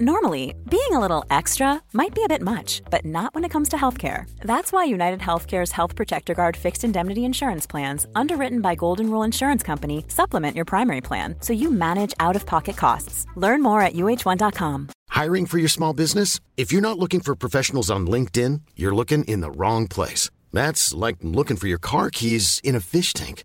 Normally, being a little extra might be a bit much, but not when it comes to healthcare. That's why United Healthcare's Health Protector Guard fixed indemnity insurance plans, underwritten by Golden Rule Insurance Company, supplement your primary plan so you manage out of pocket costs. Learn more at uh1.com. Hiring for your small business? If you're not looking for professionals on LinkedIn, you're looking in the wrong place. That's like looking for your car keys in a fish tank.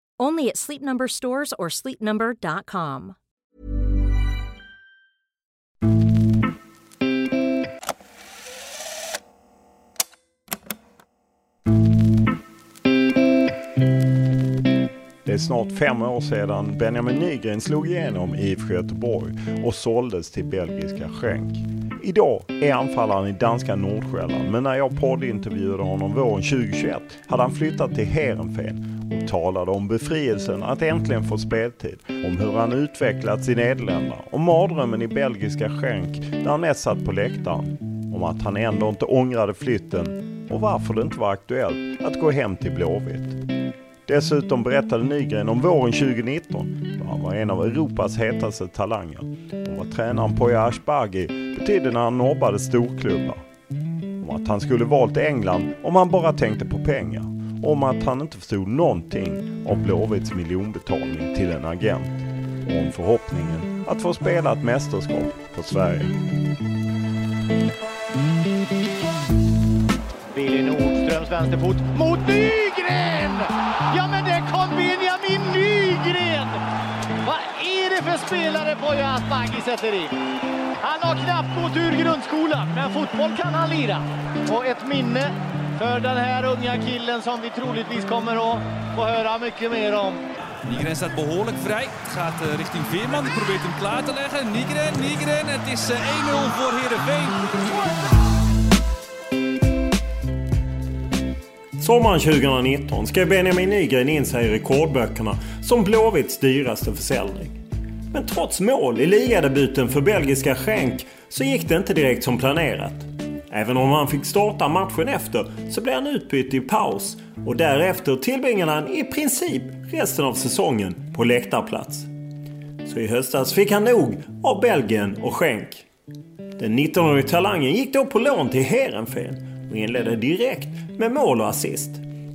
Only at Sleep Number stores or sleepnumber.com. Det är snart fem år sedan Benjamin Nygren slog igenom i IFK Göteborg och såldes till belgiska Schenk. Idag är anfallaren i danska Nordsjälland men när jag poddintervjuade honom våren 2021 hade han flyttat till Heerenveen talade om befrielsen att äntligen få speltid, om hur han utvecklats i Nederländerna, om mardrömmen i belgiska skänk där han mest satt på läktaren, om att han ändå inte ångrade flytten och varför det inte var aktuellt att gå hem till Blåvitt. Dessutom berättade Nygren om våren 2019 då han var en av Europas hetaste talanger. Och vad tränaren Poya Ashbagi betydde när han nobbade storklubbar. Om att han skulle valt England om han bara tänkte på pengar. Om att han inte förstod någonting av Blåvitts miljonbetalning till en agent. Och om förhoppningen att få spela ett mästerskap för Sverige. Billy Nordströms vänsterfot mot Nygren! Ja, men det kom Benjamin Nygren! Vad är det för spelare Poya Asbaghi sätter in? Han har knappt gått ur grundskolan, men fotboll kan han lira. Och ett minne för den här unga killen som vi troligtvis kommer att få höra mycket mer om. Nygren staat behoorlijk vrij. Gaat uh, richting Veerman. Die probeert hem klaar te leggen. Nygren, Nygren. Het is uh, 1-0 voor Heerenveen. Sommaren 2019 skrev Benjamin Nygren in sig i rekordböckerna som Blåvitts dyraste försäljning. Men trots mål i ligadebuten för belgiska Schenk så gick det inte direkt som planerat. Även om han fick starta matchen efter så blev han utbytt i paus och därefter tillbringade han i princip resten av säsongen på läktarplats. Så i höstas fick han nog av Belgien och Schenk. Den 19-årige talangen gick då på lån till Heerenveen och inledde direkt med mål och assist.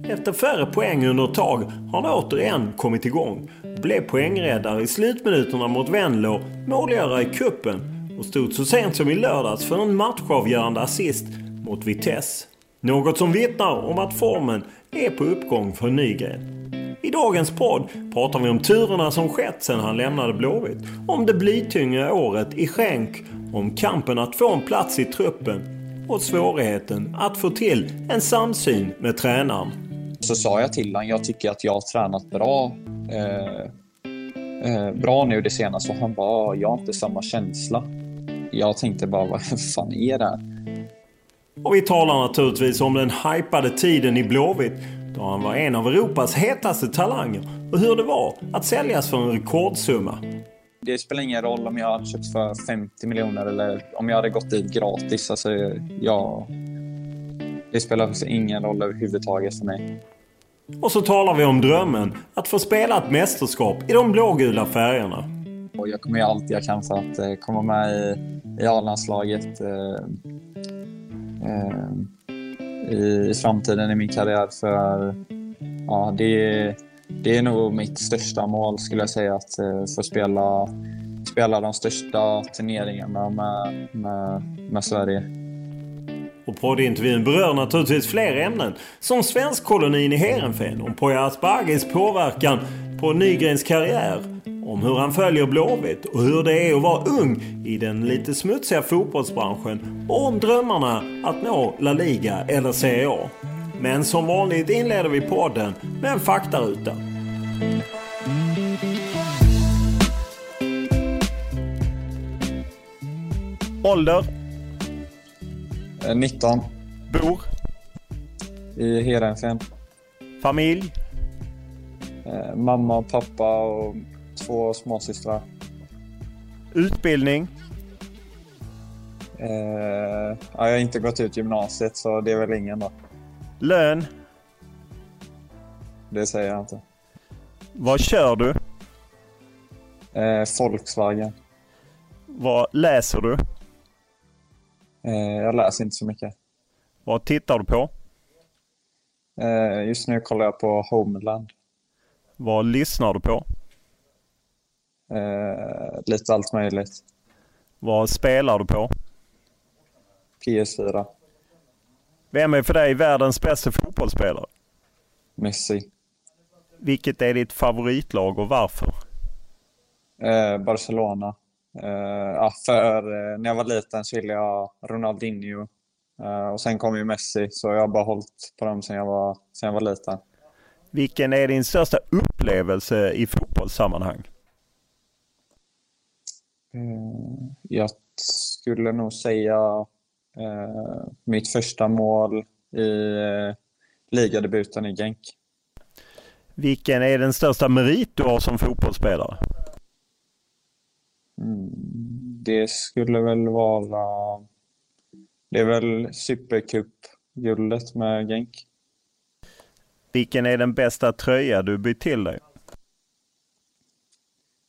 Efter färre poäng under ett tag har han återigen kommit igång och blev poängräddare i slutminuterna mot Venlo, målgörare i kuppen och stod så sent som i lördags för en matchavgörande assist mot Vitesse. Något som vittnar om att formen är på uppgång för Nygren. I dagens podd pratar vi om turerna som skett sedan han lämnade Blåvitt, om det blytyngre året i skänk, om kampen att få en plats i truppen och svårigheten att få till en samsyn med tränaren. Så sa jag till honom, jag tycker att jag har tränat bra eh, eh, bra nu det senaste och han bara, jag har inte samma känsla. Jag tänkte bara, vad fan är det här? Och vi talar naturligtvis om den hypade tiden i Blåvitt då han var en av Europas hetaste talanger och hur det var att säljas för en rekordsumma. Det spelar ingen roll om jag hade köpt för 50 miljoner eller om jag hade gått dit gratis. Alltså, ja, det spelar ingen roll överhuvudtaget för mig. Och så talar vi om drömmen att få spela ett mästerskap i de blågula färgerna. Och jag kommer göra allt jag kan för att eh, komma med i, i A-landslaget eh, eh, i, i framtiden i min karriär. För ja, det, det är nog mitt största mål skulle jag säga, att eh, få spela, spela de största turneringarna med, med, med Sverige. Och poddintervjun berör naturligtvis fler ämnen som svenskkolonin i Heerenveen, om Poya Asbagis påverkan på Nygrens karriär, om hur han följer Blåvitt och hur det är att vara ung i den lite smutsiga fotbollsbranschen och om drömmarna att nå La Liga eller Serie A. Men som vanligt inleder vi podden med en faktaruta. Ålder? 19. Bor? I Heerenveen. Familj? Eh, mamma och pappa och två småsystrar. Utbildning? Eh, ja, jag har inte gått ut gymnasiet så det är väl ingen då. Lön? Det säger jag inte. Vad kör du? Eh, Volkswagen. Vad läser du? Eh, jag läser inte så mycket. Vad tittar du på? Eh, just nu kollar jag på Homeland. Vad lyssnar du på? Eh, lite allt möjligt. Vad spelar du på? PS4. Vem är för dig världens bästa fotbollsspelare? Messi. Vilket är ditt favoritlag och varför? Eh, Barcelona. Eh, ja, för eh, när jag var liten så ville jag Ronaldinho. Eh, och sen kom ju Messi, så jag har bara hållit på dem sen jag var, sen jag var liten. Vilken är din största upplevelse i fotbollssammanhang? Eh, jag skulle nog säga eh, mitt första mål i eh, ligadebuten i Genk. Vilken är den största merit du har som fotbollsspelare? Mm, det skulle väl vara... Det är väl Supercup-guldet med Genk. Vilken är den bästa tröja du bytt till dig?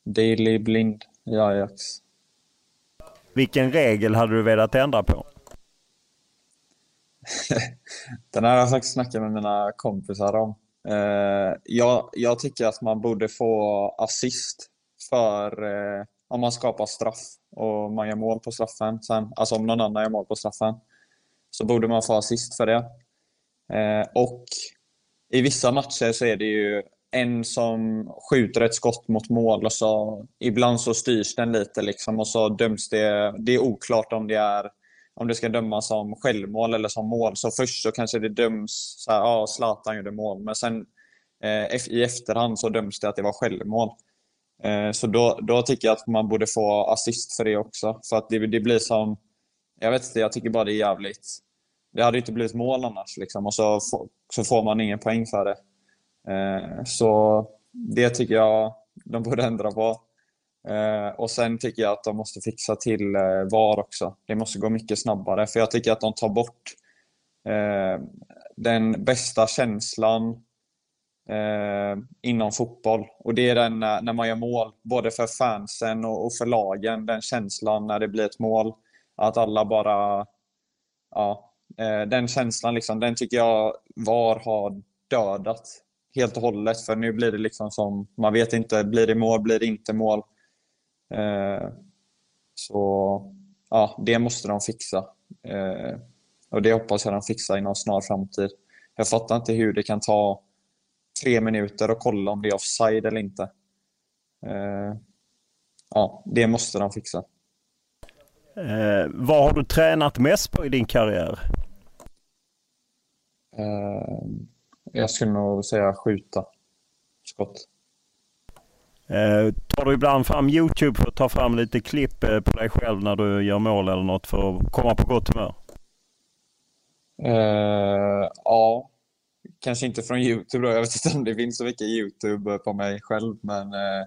Daily Blind i Ajax. Vilken regel hade du velat ändra på? Den här har jag faktiskt snackat med mina kompisar om. Eh, jag, jag tycker att man borde få assist för eh, om man skapar straff och man gör mål på straffen. Sen, alltså om någon annan gör mål på straffen. Så borde man få assist för det. Eh, och i vissa matcher så är det ju en som skjuter ett skott mot mål och så ibland så styrs den lite liksom och så döms det. Det är oklart om det är om det ska dömas som självmål eller som mål. Så först så kanske det döms så här, ja Zlatan gjorde mål, men sen eh, i efterhand så döms det att det var självmål. Eh, så då, då tycker jag att man borde få assist för det också. För att det, det blir som, jag vet inte, jag tycker bara det är jävligt. Det hade inte blivit mål annars liksom och så, så får man ingen poäng för det. Eh, så det tycker jag de borde ändra på. Eh, och sen tycker jag att de måste fixa till eh, VAR också. Det måste gå mycket snabbare för jag tycker att de tar bort den bästa känslan inom fotboll. Och det är den när, man gör mål, både för fansen och, för lagen. Den känslan när det blir ett mål. Att alla bara... Ja, den känslan liksom, den tycker jag VAR har dödat helt och hållet. För nu blir det liksom som, man vet inte, blir det mål, blir det inte mål? Eh, så ja, det måste de fixa. Eh, och det hoppas jag de fixar inom snar framtid. Jag fattar inte hur det kan ta tre minuter och kolla om det är offside eller inte. Eh, ja, det måste de fixa. Eh, vad har du tränat mest på i din karriär? Jag skulle nog säga skjuta skott. Eh, tar du ibland fram Youtube för att ta fram lite klipp eh, på dig själv när du gör mål eller något för att komma på gott humör? Eh, ja, kanske inte från Youtube då. Jag vet inte om det finns så mycket Youtube på mig själv. Men eh,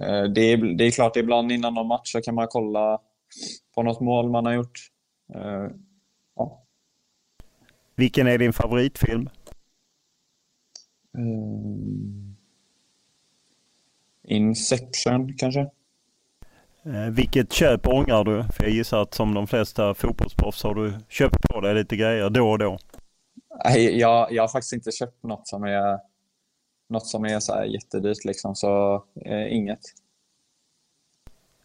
eh, det, är, det är klart, ibland innan någon match så kan man kolla på något mål man har gjort. Eh, ja. Vilken är din favoritfilm? Mm. Inception kanske? Eh, vilket köp ångrar du? För jag gissar att som de flesta fotbollsproffs har du köpt på dig lite grejer då och då. Nej, jag, jag har faktiskt inte köpt något som är, något som är så här jättedyrt liksom, så eh, inget.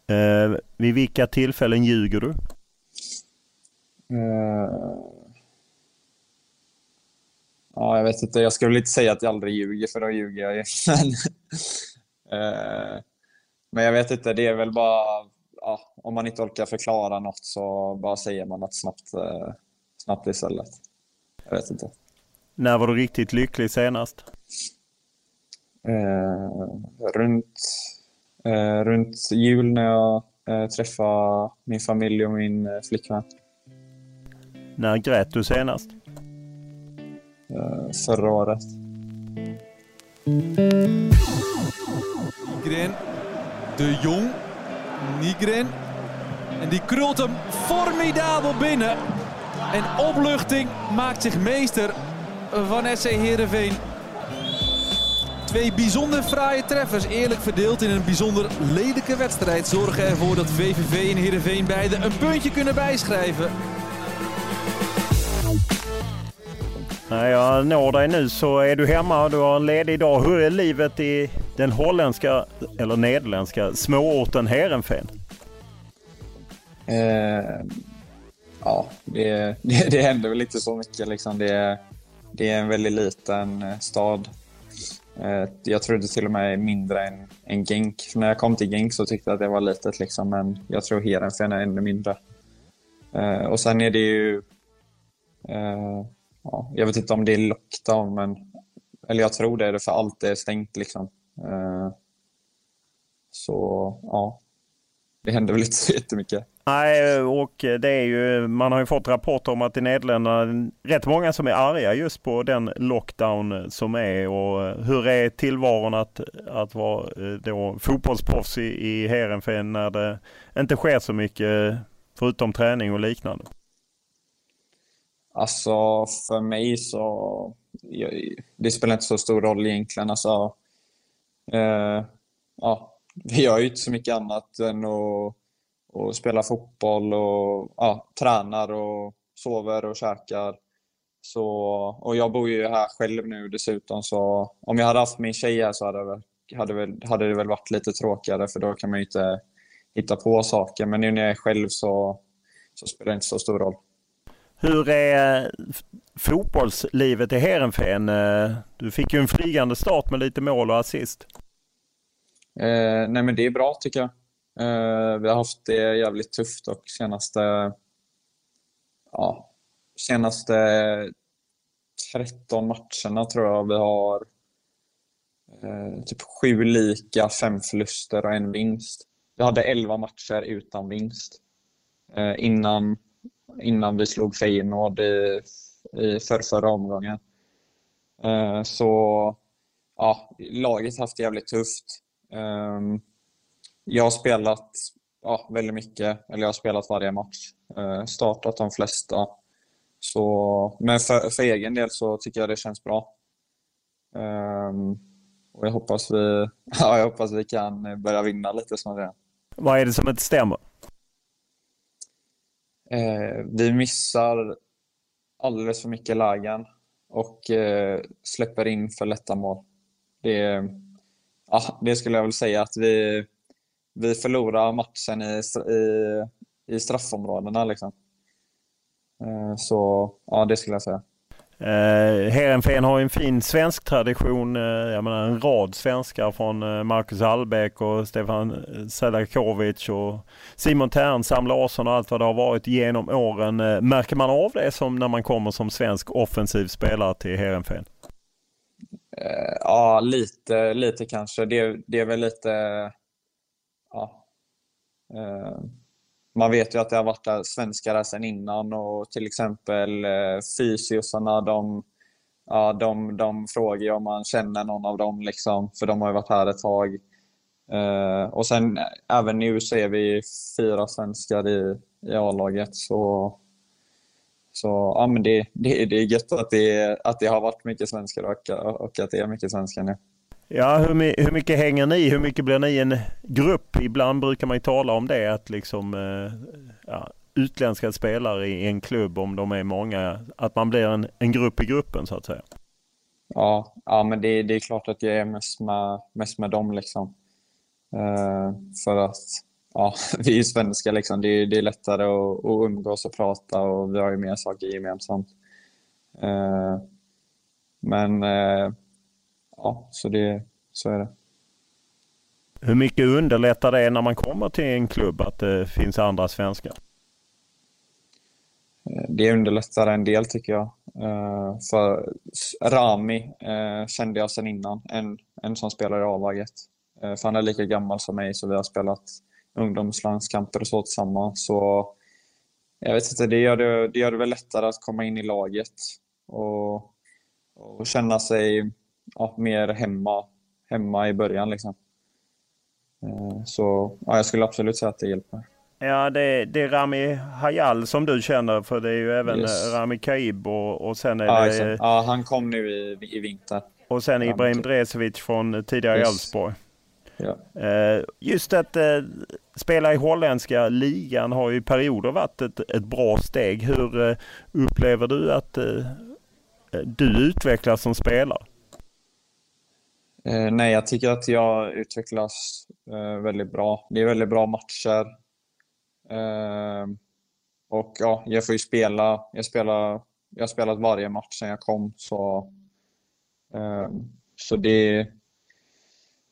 Eh, vid vilka tillfällen ljuger du? Eh, ja, jag vet inte. Jag skulle väl inte säga att jag aldrig ljuger, för då ljuger jag ju. Men, eh, men jag vet inte, det är väl bara ja, om man inte orkar förklara något så bara säger man något snabbt, eh, snabbt istället. Jag vet inte. När var du riktigt lycklig senast? Eh, runt, eh, runt jul när jag eh, träffade min familj och min eh, flickvän. När grät du senast? Eh, förra året. Nygren, de Jong, Nygren. En die krult hem formidabel binnen. En opluchting maakt zich meester van SC Heerenveen. Twee bijzonder fraaie treffers, eerlijk verdeeld in een bijzonder lelijke wedstrijd, zorgen ervoor dat VVV en Heerenveen beide een puntje kunnen bijschrijven. När jag når dig nu så är du hemma och du har en ledig dag. Hur är livet i den holländska, eller nederländska, småorten Heerenveen? Eh, ja, det, det, det händer väl inte så mycket. Liksom. Det, det är en väldigt liten eh, stad. Eh, jag trodde till och med mindre än, än Genk. För när jag kom till Genk så tyckte jag att det var litet, liksom, men jag tror Heerenveen är ännu mindre. Eh, och sen är det ju... Eh, Ja, jag vet inte om det är lockdown, men... Eller jag tror det, är det för allt är stängt. Liksom. Eh, så, ja. Det händer väl inte så jättemycket. Nej, och det är ju, man har ju fått rapporter om att i Nederländerna rätt många som är arga just på den lockdown som är. Och hur är tillvaron att, att vara eh, då fotbollsproffs i, i Heerenveen när det inte sker så mycket förutom träning och liknande? Alltså, för mig så... Det spelar inte så stor roll egentligen. Alltså, eh, ja, vi gör ju inte så mycket annat än att, att spela fotboll och ja, tränar och sover och käkar. Så, och jag bor ju här själv nu dessutom, så om jag hade haft min tjej här så hade, det, hade, väl, hade det väl varit lite tråkigare för då kan man ju inte hitta på saker. Men nu när jag är själv så, så spelar det inte så stor roll. Hur är eh, fotbollslivet i Heerenveen? Eh, du fick ju en flygande start med lite mål och assist. Eh, nej men det är bra tycker jag. Eh, vi har haft det jävligt tufft och senaste, ja, senaste 13 matcherna tror jag vi har eh, typ sju lika, fem förluster och en vinst. Vi hade 11 matcher utan vinst eh, innan, innan vi slog Feyenoord i, i för, förra omgången. Eh, så ja, laget har haft det jävligt tufft. Ehm, jag har spelat ja, väldigt mycket, eller jag har spelat varje match. Eh, startat de flesta. Så, men för, för egen del så tycker jag det känns bra. Um, och jag hoppas, vi, ja, jag hoppas vi kan börja vinna lite snarare. Vad är det som inte stämmer? Eh, vi missar alldeles för mycket lägen och eh, släpper in för lätta mål. Det ja, det skulle jag väl säga att vi, vi förlorar matchen i, i, i straffområdena. Liksom. Eh, så ja, det skulle jag säga. Eh, Heerenveen har en fin svensk tradition. Eh, jag menar en rad svenskar från eh, Marcus Albeck och Stefan eh, Selakovic och Simon Tern, Sam Larsson och allt vad det har varit genom åren. Eh, märker man av det som när man kommer som svensk offensiv spelare till Heerenveen? Eh, ja, lite, lite kanske. Det, det är väl lite... Ja, eh, man vet ju att det har varit svenskar där sedan innan och till exempel eh, fysiosarna, de, ja, de, de frågar ju om man känner någon av dem, liksom, för de har ju varit här ett tag. Eh, och sen eh, även nu så är vi fyra svenskar i, i A-laget. Så så ja, men det, det, det är gött att det, att det har varit mycket svenskar och, och att det är mycket svenskar nu. Ja, hur, hur mycket hänger ni? Hur mycket blir ni en grupp? Ibland brukar man ju tala om det att liksom eh, ja, utländska spelare i en klubb, om de är många, att man blir en, en grupp i gruppen så att säga. Ja, ja men det, det är klart att jag är mest med, mest med dem liksom. Uh, för att ja, vi är svenskar liksom. Det är, det är lättare att, att umgås och prata och vi har ju mer saker gemensamt. Uh, men ja, så, det, så är det. Hur mycket underlättar det när man kommer till en klubb att det finns andra svenskar? Det underlättar en del tycker jag. För Rami kände jag sedan innan, en, en som spelar i A-laget. För han är lika gammal som mig så vi har spelat ungdomslandskamper och så tillsammans. Så jag vet inte, det gör det, det gör det väl lättare att komma in i laget och, och känna sig ja, mer hemma, hemma i början. Liksom. Eh, så ja, jag skulle absolut säga att det hjälper. Ja, det, det är Rami Hayal som du känner, för det är ju även yes. Rami Kaib och, och sen är ja, det... Ja, han kom nu i, i vinter. Och sen Ibrahim Dresevic från tidigare Yes. Elfsborg. Ja. Eh, Just att eh, spela i holländska ligan har ju i perioder varit ett, ett bra steg. Hur eh, upplever du att eh, du utvecklas som spelare? Eh, nej, jag tycker att jag utvecklas eh, väldigt bra. Det är väldigt bra matcher. Eh, och ja, jag får ju spela. Jag, spelar, jag har spelat varje match sedan jag kom. Så, eh, så det,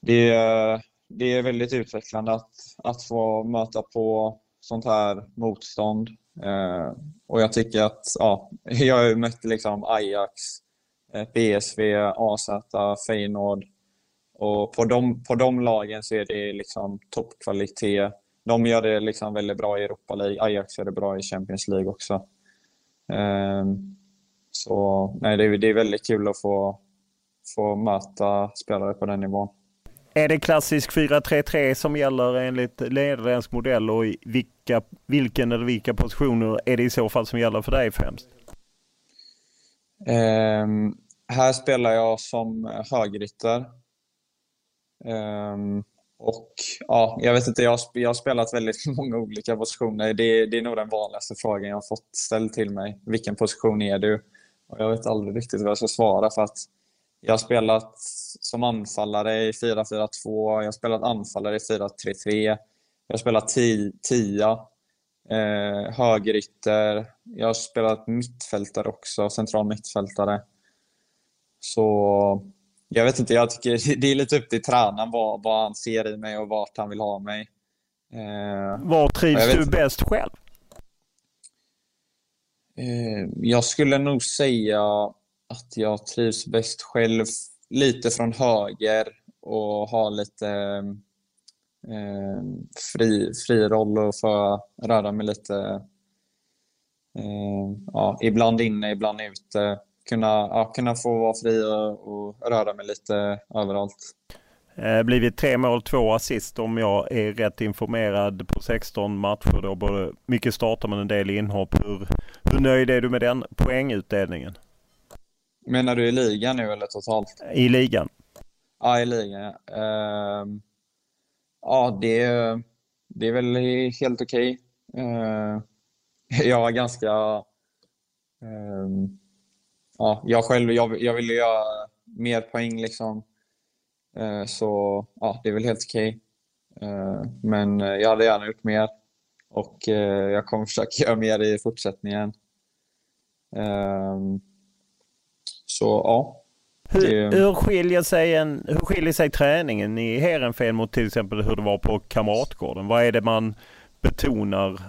det, det är väldigt utvecklande att, att få möta på sånt här motstånd. Eh, och jag tycker att ja, jag har ju mött liksom Ajax, eh, PSV, AZ, Feyenoord. Och på de, på de lagen så är det liksom toppkvalitet. De gör det liksom väldigt bra i Europa League. Ajax gör det bra i Champions League också. Eh, så nej, det, är, det är väldigt kul att få, få möta spelare på den nivån. Är det klassisk 4-3-3 som gäller enligt nederländsk modell och i vilka, vilken eller vilka positioner är det i så fall som gäller för dig främst? Um, här spelar jag som högerytter. Um, och ja, jag vet inte, jag, jag har spelat väldigt många olika positioner. Det, det är nog den vanligaste frågan jag har fått ställd till mig. Vilken position är du? Och jag vet aldrig riktigt vad jag ska svara för att jag har spelat som anfallare i 4-4-2, jag har spelat anfallare i 4-3-3, jag har spelat tia, eh, högerytter, jag har spelat mittfältare också, central mittfältare. Så jag vet inte, jag tycker det är lite upp till tränaren vad, vad han ser i mig och vart han vill ha mig. Eh, Var trivs du inte. bäst själv? Eh, jag skulle nog säga att jag trivs bäst själv lite från höger och har lite eh, fri, fri roll och få röra mig lite eh, ja, ibland inne, ibland ute. Kunna, ja, kunna få vara fri och, och röra mig lite överallt. Eh, blivit tre mål, två assist om jag är rätt informerad på 16 matcher. Då både mycket startar men en del inhopp. Hur, hur nöjd är du med den poängutdelningen? Menar du i ligan nu eller totalt? I ligan? Ja, i ligan. Ja, uh, ja det, det är väl helt okej. Okay. Uh, jag var ganska... Uh, ja, jag själv jag, jag ville göra mer poäng liksom. Uh, så ja, det är väl helt okej. Okay. men jag hade gärna gjort mer och jag kommer försöka göra mer i fortsättningen. Ehm, så ja. Hur, hur, skiljer sig en, hur skiljer sig träningen i Heerenveen mot till exempel hur det var på Kamratgården? Vad är det man betonar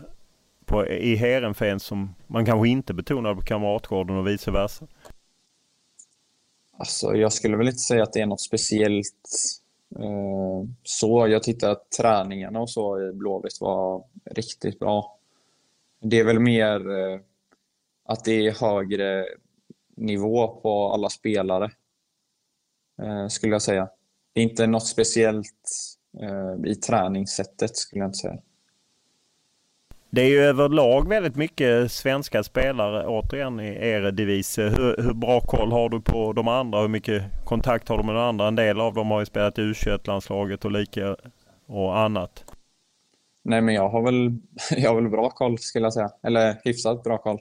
på, i Heerenveen som man kanske inte betonar på Kamratgården och vice versa? Alltså, jag skulle väl inte säga att det är något speciellt eh, så. Jag tyckte att träningarna och så i Blåvitt var riktigt bra. Det är väl mer eh, att det är högre nivå på alla spelare, eh, skulle jag säga. Det är inte något speciellt eh, i träningssättet, skulle jag inte säga. Det är ju överlag väldigt mycket svenska spelare återigen i Eredivisie. Hur, hur bra koll har du på de andra? Hur mycket kontakt har du med de andra? En del av dem har ju spelat i U21-landslaget och lika och annat. Nej, men jag har väl, jag har väl bra koll skulle jag säga. Eller hyfsat bra koll.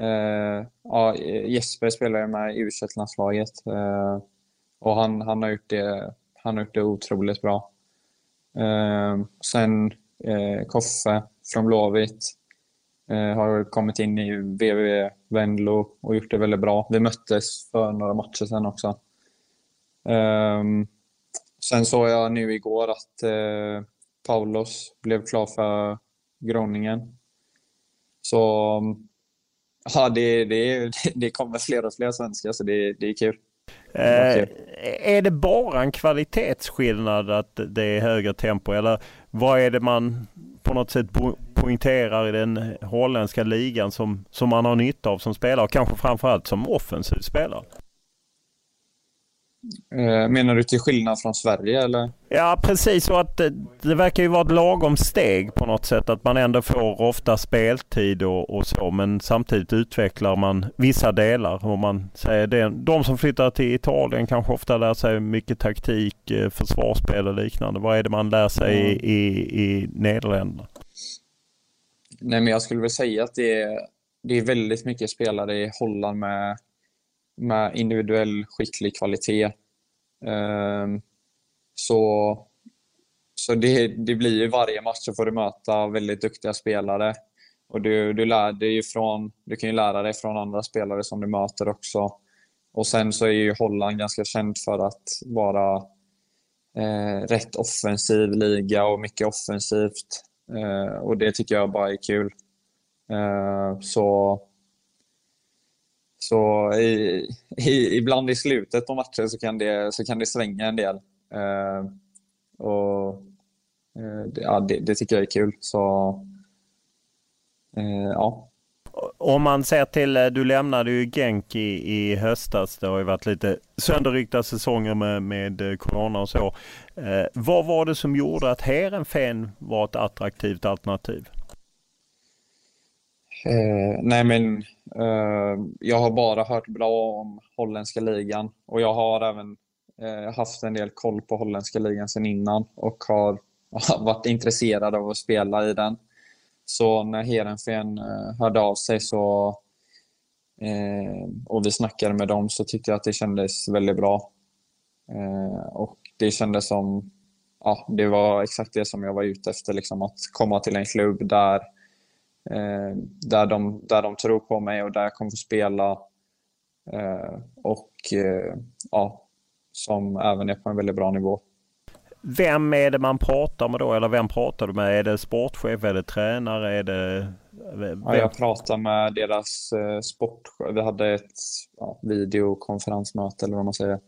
Uh, ja, Jesper spelar ju med i U21-landslaget uh, eh, och han, han, har gjort det, han har gjort det otroligt bra. Uh, sen Koffe från Blåvitt. Eh, har kommit in i VVV Venlo och gjort det väldigt bra. Vi möttes för några matcher sen också. Um, sen såg jag nu igår att uh, Paulos blev klar för Groningen. Så ja, det, det, det kommer fler och fler svenskar så det, det är kul. Eh, är det bara en kvalitetsskillnad att det är högre tempo eller vad är det man på något sätt poängterar i den holländska ligan som, som man har nytta av som spelare och kanske framförallt som offensiv spelare? Eh, menar du till skillnad från Sverige eller? Ja precis så att det, det, verkar ju vara ett lagom steg på något sätt att man ändå får ofta speltid och, och så men samtidigt utvecklar man vissa delar. Om man säger det, de som flyttar till Italien kanske ofta lär sig mycket taktik, eh, försvarsspel och liknande. Vad är det man lär sig mm. i, i, i Nederländerna? Nej men jag skulle väl säga att det är, det är väldigt mycket spelare i Holland med med individuell skicklig kvalitet. Ehm, så så det, det blir ju varje match så får du möta väldigt duktiga spelare. Och du, du, lär dig ju från, du kan ju lära dig från andra spelare som du möter också. Och sen så är ju Holland ganska känt för att vara eh, rätt offensiv liga och mycket offensivt. Eh, och det tycker jag bara är kul. Eh, så så i, i, ibland i slutet på matcher så kan det, så kan det svänga en del. Eh, och eh, det, ja, det, det, tycker jag är kul. Så eh, ja. Om man ser till, eh, du lämnade ju Genk i, i höstas. Det har ju varit lite sönderryckta säsonger med, med eh, corona och så. Eh, vad var det som gjorde att Heerenveen var ett attraktivt alternativ? Eh, nej men eh, jag har bara hört bra om holländska ligan och jag har även eh, haft en del koll på holländska ligan sedan innan och har varit intresserad av att spela i den. Så när Heerenveen eh, hörde av sig så eh, och vi snackade med dem så tyckte jag att det kändes väldigt bra. Eh, och det kändes som, ja, det var exakt det som jag var ute efter, liksom att komma till en klubb där Eh, där, de, där de tror på mig och där jag kommer få spela. Eh, och eh, ja, som även är på en väldigt bra nivå. Vem är det man pratar med då? Eller vem pratar du med? Är det sportchef? Är det tränare? Är det... Ja, jag pratar med deras eh, sportchef. Vi hade ett ja, videokonferensmöte eller vad man säger.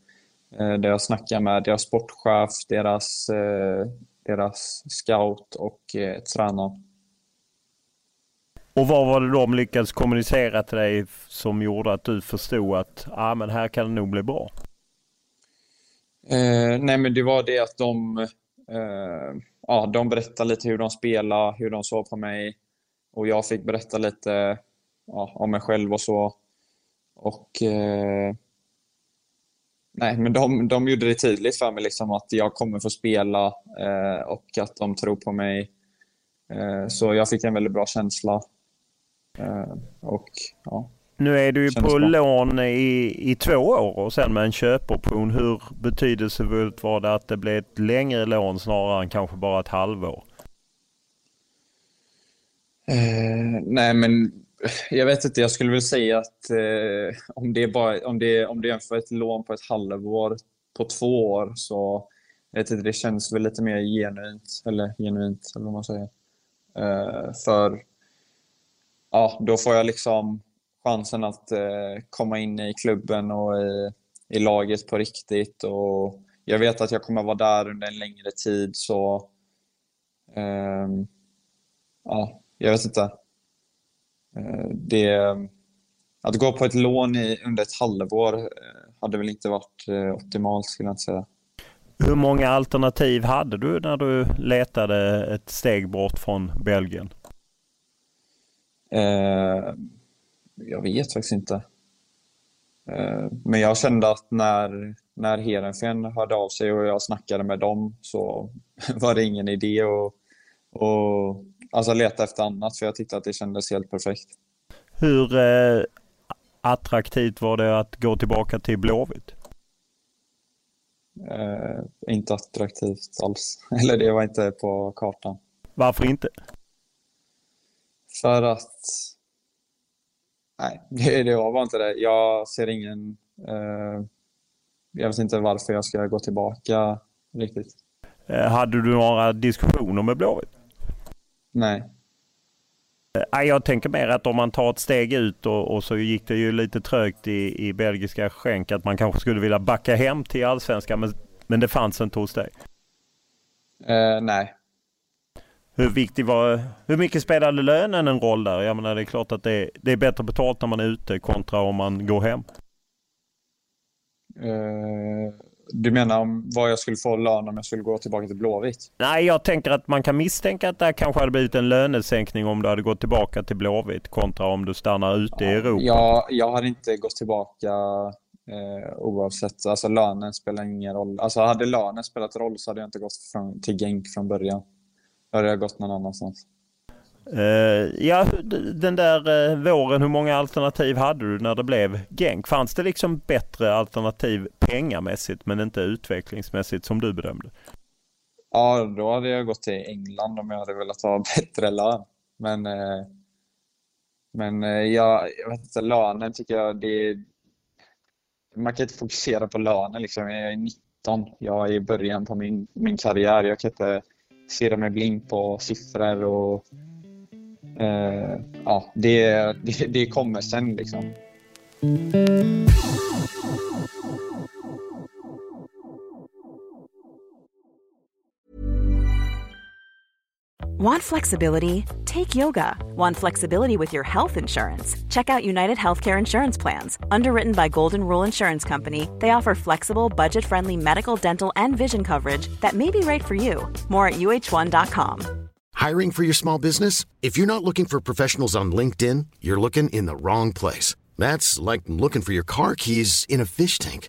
Eh, där jag snackar med deras sportchef, deras, eh, deras scout och eh, tränare. Och vad var det de lyckades kommunicera till dig som gjorde att du förstod att ah, men här kan det nog bli bra? Eh, nej, men det var det att de, eh, ja, de berättade lite hur de spelade, hur de såg på mig och jag fick berätta lite ja, om mig själv och så. Och eh, Nej, men de, de gjorde det tydligt för mig liksom att jag kommer få spela eh, och att de tror på mig. Eh, så jag fick en väldigt bra känsla och, ja, nu är du ju på bra. lån i, i två år och sen med en köpoption. Hur betydelsefullt var det att det blev ett längre lån snarare än kanske bara ett halvår? Eh, nej, men jag vet inte. Jag skulle väl säga att eh, om det bara om det om det jämför ett lån på ett halvår på två år så vet inte, det känns väl lite mer genuint eller genuint eller vad man säger. Eh, för ja, då får jag liksom chansen att eh, komma in i klubben och i, i laget på riktigt. Och jag vet att jag kommer vara där under en längre tid så ehm, ja, jag vet inte. Eh, det, att gå på ett lån i, under ett halvår eh, hade väl inte varit optimalt skulle jag inte säga. Hur många alternativ hade du när du letade ett steg bort från Belgien? Eh, jag vet faktiskt inte. Eh, men jag kände att när, när Heerenveen hörde av sig och jag snackade med dem så var det ingen idé att och, alltså leta efter annat för jag tyckte att det kändes helt perfekt. Hur eh, attraktivt var det att gå tillbaka till Blåvitt? Eh, inte attraktivt alls. Eller det var inte på kartan. Varför inte? För att... Nej, det, det var bara inte det. Jag ser ingen... Eh, jag vet inte varför jag ska gå tillbaka riktigt. Eh, hade du några diskussioner med Blåvitt? Nej. Eh, jag tänker mer att om man tar ett steg ut och, och så gick det ju lite trögt i, i belgiska skänk att man kanske skulle vilja backa hem till allsvenskan men, men det fanns inte hos dig? Eh, nej. Hur viktig var, hur mycket spelade lönen en roll där? Jag menar det är klart att det, det är bättre betalt när man är ute kontra om man går hem. Eh, du menar om vad jag skulle få lön om jag skulle gå tillbaka till Blåvitt? Nej, jag tänker att man kan misstänka att det kanske hade blivit en lönesänkning om du hade gått tillbaka till Blåvitt kontra om du stannar ute i Europa. Ja, jag hade inte gått tillbaka eh, oavsett. Alltså lönen spelar ingen roll. Alltså hade lönen spelat roll så hade jag inte gått från, till Genk från början. Då hade jag gått någon annanstans. Uh, ja, den där uh, våren, hur många alternativ hade du när det blev Genk? Fanns det liksom bättre alternativ pengamässigt men inte utvecklingsmässigt som du bedömde? Ja, då hade jag gått till England om jag hade velat ha bättre lön. Men, uh, men jag, jag vet inte, lönen tycker jag det Man kan inte fokusera på lönen liksom. Jag är 19, jag är i början på min, min karriär. Jag kan inte stirrar mig blind på siffror och eh, ja, det, det, det kommer sen liksom. Want flexibility? Take yoga. Want flexibility with your health insurance? Check out United Healthcare Insurance Plans. Underwritten by Golden Rule Insurance Company, they offer flexible, budget friendly medical, dental, and vision coverage that may be right for you. More at uh1.com. Hiring for your small business? If you're not looking for professionals on LinkedIn, you're looking in the wrong place. That's like looking for your car keys in a fish tank.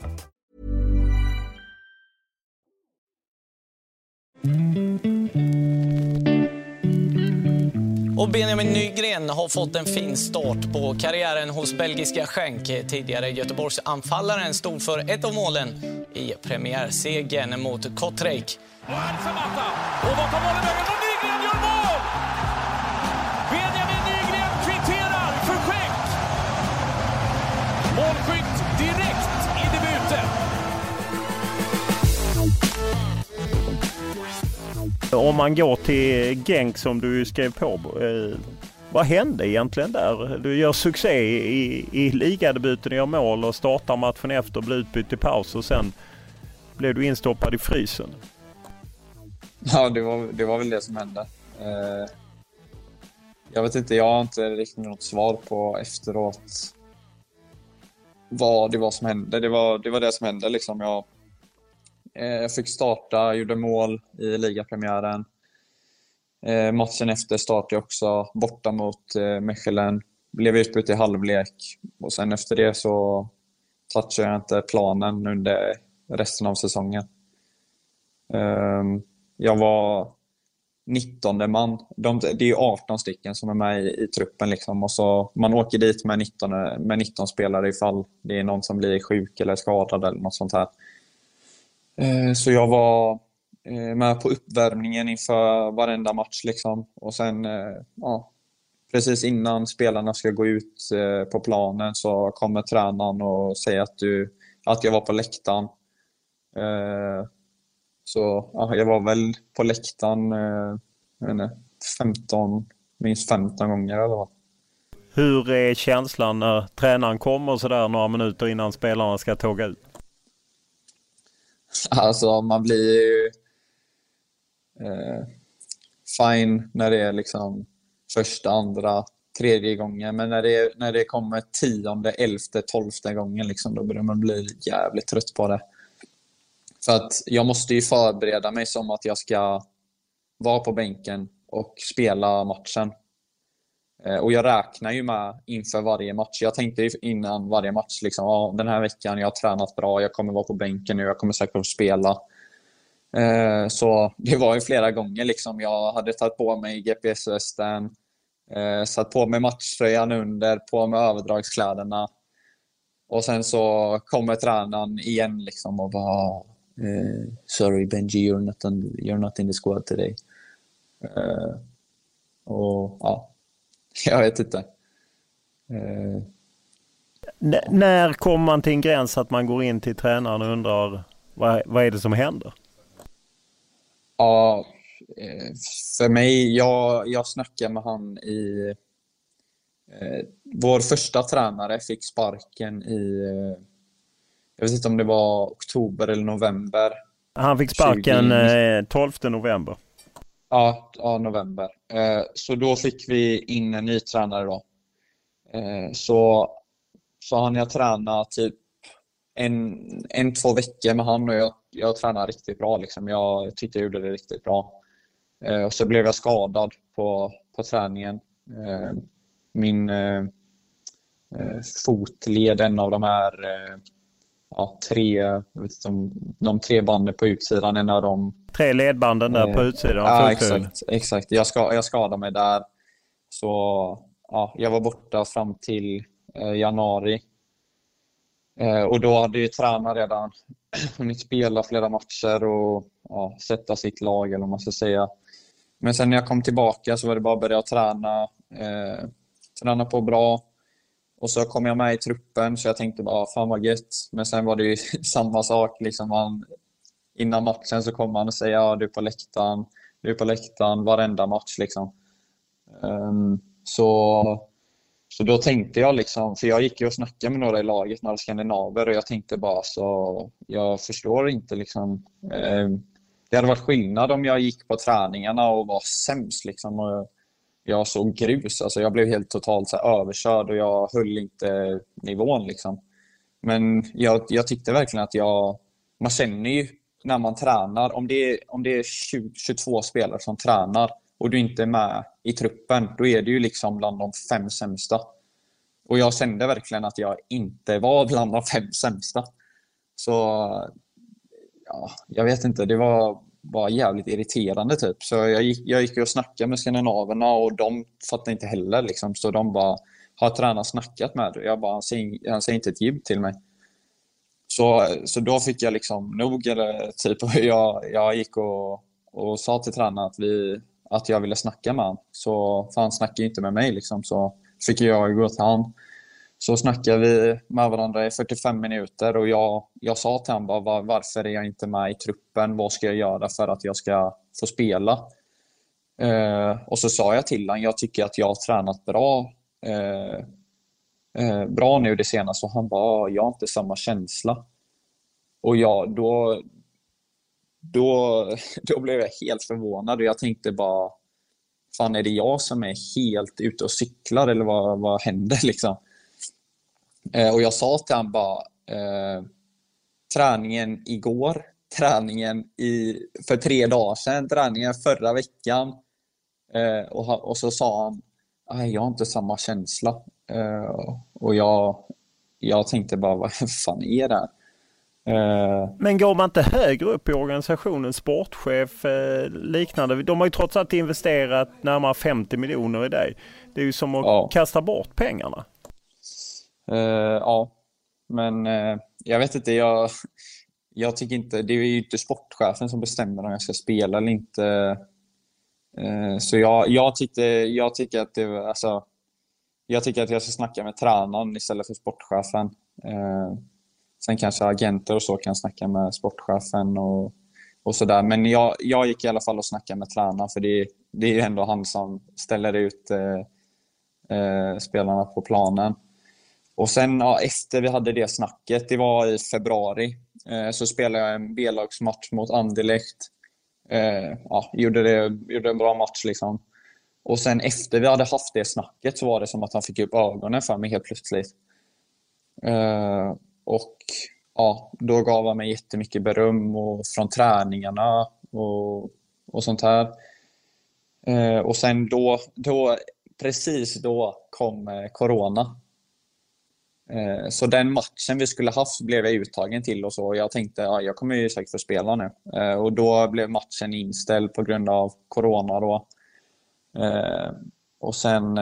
Och Benjamin Nygren har fått en fin start på karriären hos belgiska Schenk. Tidigare Göteborgsanfallaren stod för ett av målen i premiärsegern mot Kortrijk. Och här Samatta! Och bakom tar Nygren gör mål! Om man går till Genk som du skrev på. Eh, vad hände egentligen där? Du gör succé i, i ligadebuten, gör mål och startar matchen efter, blir utbytt i paus och sen blev du instoppad i frysen. Ja, det var, det var väl det som hände. Eh, jag vet inte, jag har inte riktigt något svar på efteråt vad det var som hände. Det var det, var det som hände. Liksom. Jag, Eh, jag fick starta, gjorde mål i ligapremiären. Eh, matchen efter startade jag också borta mot eh, Mechelen. Blev utbytt i halvlek och sen efter det så touchade jag inte planen under resten av säsongen. Ehm, jag var 19 man. De, det är 18 stycken som är med i, i truppen. Liksom. Och så, man åker dit med 19, med 19 spelare ifall det är någon som blir sjuk eller skadad eller något sånt här. Eh, så jag var eh, med på uppvärmningen inför varenda match. Liksom. Och sen, eh, ja, precis innan spelarna ska gå ut på planen så kommer tränaren och säger att, du, att jag var på läktaren. Så ja, jag var väl på läktaren inte, 15, minst 15 gånger eller vad. Hur är känslan när tränaren kommer sådär några minuter innan spelarna ska tåga ut? Alltså man blir ju eh, fine när det är liksom första, andra, tredje gången. Men när det, när det kommer tionde, elfte, tolfte gången liksom, då börjar man bli jävligt trött på det. För att jag måste ju förbereda mig som att jag ska vara på bänken och spela matchen. Eh, och jag räknar ju med inför varje match. Jag tänkte innan varje match, liksom, ja, den här veckan jag har tränat bra, jag kommer vara på bänken nu, jag kommer säkert att spela. Eh, så det var ju flera gånger liksom. Jag hade tagit på mig GPS-västen, eh, satt på mig matchtröjan under, på mig överdragskläderna. Och sen så kommer tränaren igen liksom och bara eh, “Sorry Benji, you're not, on, you're not in the squad today”. Eh, och ja, Jag vet inte. Eh. när kommer man till en gräns att man går in till tränaren och undrar vad, vad är det som händer? Ja, eh, för mig, jag, jag snackade med han i... Eh, vår första tränare fick sparken i... Eh, jag vet inte om det var oktober eller november. Han fick sparken 20... 12 november. Ja, ja november. Eh, så då fick vi in en ny tränare då. Eh, så, så hann jag träna typ en, en två veckor med han och jag, jag tränade riktigt bra. Liksom. Jag tyckte jag gjorde det riktigt bra. Eh, och så blev jag skadad på, på träningen. Eh, min eh, eh fotled, en av de här eh, ja, tre, jag vet inte, de tre banden på utsidan, en av dem Tre ledbanden där på utsidan. Ja, exakt. exakt. Jag, ska, jag skadade mig där. Så ja, jag var borta fram till eh, januari. Eh, och då hade ju tränaren redan hunnit spela flera matcher och ja, sätta sitt lag, eller vad man ska säga. Men sen när jag kom tillbaka så var det bara att börja träna. Eh, träna på bra. Och så kom jag med i truppen, så jag tänkte bara ah, fan vad gött. Men sen var det ju samma sak. Liksom man innan matchen så kom han och säger ja, du är på läktaren, du är på läktaren varenda match. Liksom. Um, så, så då tänkte jag, liksom, för jag gick ju och snackade med några i laget, några skandinaver och jag tänkte bara så, jag förstår inte liksom. Um, det hade varit skillnad om jag gick på träningarna och var sämst. Liksom, och jag såg grus, alltså jag blev helt totalt så överkörd och jag höll inte nivån. Liksom. Men jag, jag tyckte verkligen att jag, man känner ju när man tränar, om det är, om det är 20, 22 spelare som tränar och du inte är med i truppen, då är du ju liksom bland de fem sämsta. Och jag kände verkligen att jag inte var bland de fem sämsta. Så ja, jag vet inte, det var bara jävligt irriterande typ. Så jag gick, jag gick och snackade med skandinaverna och de fattade inte heller liksom. Så de bara, har tränaren snackat med dig? Jag bara, han säger, han säger inte ett jib till mig. Så, så då fick jag liksom nog. Eller, typ, jag, jag gick och, och sa till tränaren att, vi, att jag ville snacka med honom. Så, för han snackade inte med mig. Liksom, så fick jag gå till honom. Så snackade vi med varandra i 45 minuter och jag, jag sa till honom bara, varför är jag inte med i truppen? Vad ska jag göra för att jag ska få spela? Eh, och så sa jag till honom, jag tycker att jag har tränat bra eh, eh, bra nu det senaste och han bara, jag har inte samma känsla. Och jag, då, då, då blev jag helt förvånad och jag tänkte bara, fan är det jag som är helt ute och cyklar eller vad, vad händer liksom? Eh, och jag sa till honom bara, eh, träningen igår, träningen i, för tre dagar sedan, träningen förra veckan. Eh, och, och så sa han, jag har inte samma känsla. Och jag, jag tänkte bara, vad fan är det här? Men går man inte högre upp i organisationen, sportchef, liknande? De har ju trots allt investerat närmare 50 miljoner i dig. Det är ju som att ja. kasta bort pengarna. Eh, ja, men eh, jag vet inte. Jag, jag tycker inte, det är ju inte sportchefen som bestämmer om jag ska spela eller inte. Eh, så jag, jag, tyckte, jag tycker att det, alltså, jag tycker att jag ska snacka med tränaren istället för sportchefen. Sen kanske agenter och så kan snacka med sportchefen och, och sådär. Men jag, jag gick i alla fall och snackade med tränaren för det, det är ju ändå han som ställer ut spelarna på planen. Och sen ja, efter vi hade det snacket, det var i februari, eh, så spelade jag en B-lagsmatch mot Anderlecht. Eh, ja, gjorde, det, gjorde en bra match liksom. Och sen efter vi hade haft det snacket så var det som att han fick upp ögonen för mig helt plötsligt. Eh, och ja, då gav han mig jättemycket beröm och från träningarna och, och sånt här. Eh, och sen då, då, precis då kom eh, Corona. Eh, så den matchen vi skulle haft blev jag uttagen till och så. Jag tänkte ja, jag kommer ju säkert få spela nu. Eh, och då blev matchen inställd på grund av Corona. Då. Eh, och sen,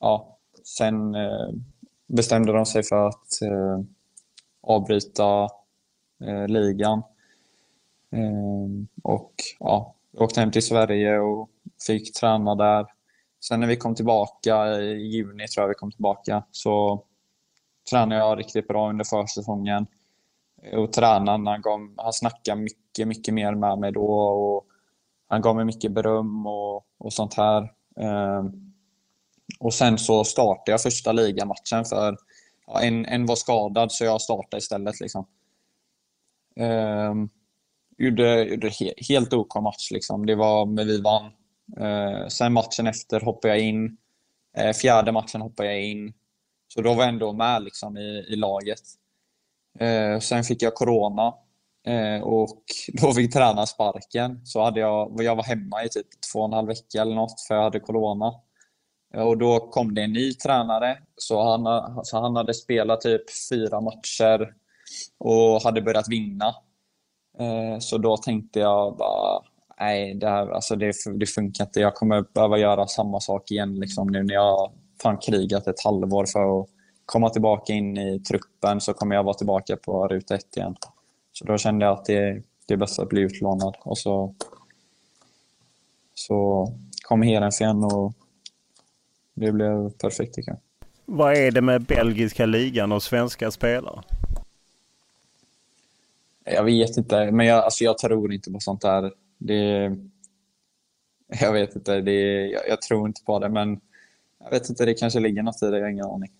ja, sen bestämde de sig för att avbryta ligan. Och ja, jag åkte hem till Sverige och fick träna där. Sen när vi kom tillbaka i juni, tror jag vi kom tillbaka, så tränade jag riktigt bra under försäsongen. Och tränaren, han, gav, han snackade mycket, mycket mer med mig då och han gav mig mycket beröm och, och sånt här. Um, och sen så startade jag första ligamatchen för ja, en, en var skadad så jag startade istället. Liksom. Um, gjorde, gjorde he, helt OK match. Liksom. Det var, men vi vann. Eh, sen matchen efter hoppade jag in. Eh, fjärde matchen hoppade jag in. Så då var jag ändå med liksom, i, i laget. Eh, sen fick jag corona och då fick tränaren sparken. Så hade jag, jag var hemma i typ två och en halv vecka eller något för jag hade corona. Och då kom det en ny tränare, så han, så han hade spelat typ fyra matcher och hade börjat vinna. Eh, så då tänkte jag bara, nej, det, här, alltså det, det funkar inte. Jag kommer behöva göra samma sak igen liksom, nu när jag fan krigat ett halvår för att komma tillbaka in i truppen så kommer jag vara tillbaka på ruta ett igen. Så då kände jag att det, det är bäst att bli utlånad. Och så, så kom Heerenveen och det blev perfekt tycker jag. Vad är det med belgiska ligan och svenska spelare? Jag vet inte, men jag, alltså jag tror inte på sånt där. Det, jag vet inte, det, jag, jag, tror inte på det, men jag vet inte, det kanske ligger något i det, jag har ingen aning.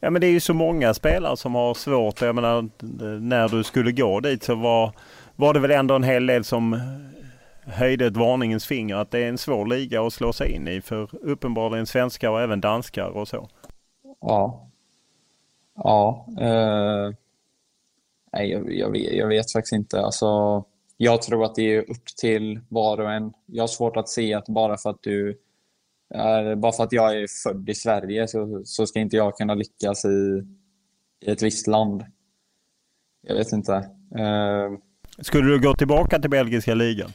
Ja men det är ju så många spelare som har svårt. Jag menar, när du skulle gå dit så var, var det väl ändå en hel del som höjde ett varningens finger att det är en svår liga att slå sig in i för uppenbarligen svenskar och även danskar och så. Ja. Ja. Eh, nej, jag, jag, vet, jag vet faktiskt inte. Alltså, jag tror att det är upp till var och en. Jag har svårt att se att bara för att du är, bara för att jag är född i Sverige så, så ska inte jag kunna lyckas i, i ett visst land. Jag vet inte. Eh, Skulle du gå tillbaka till belgiska ligan?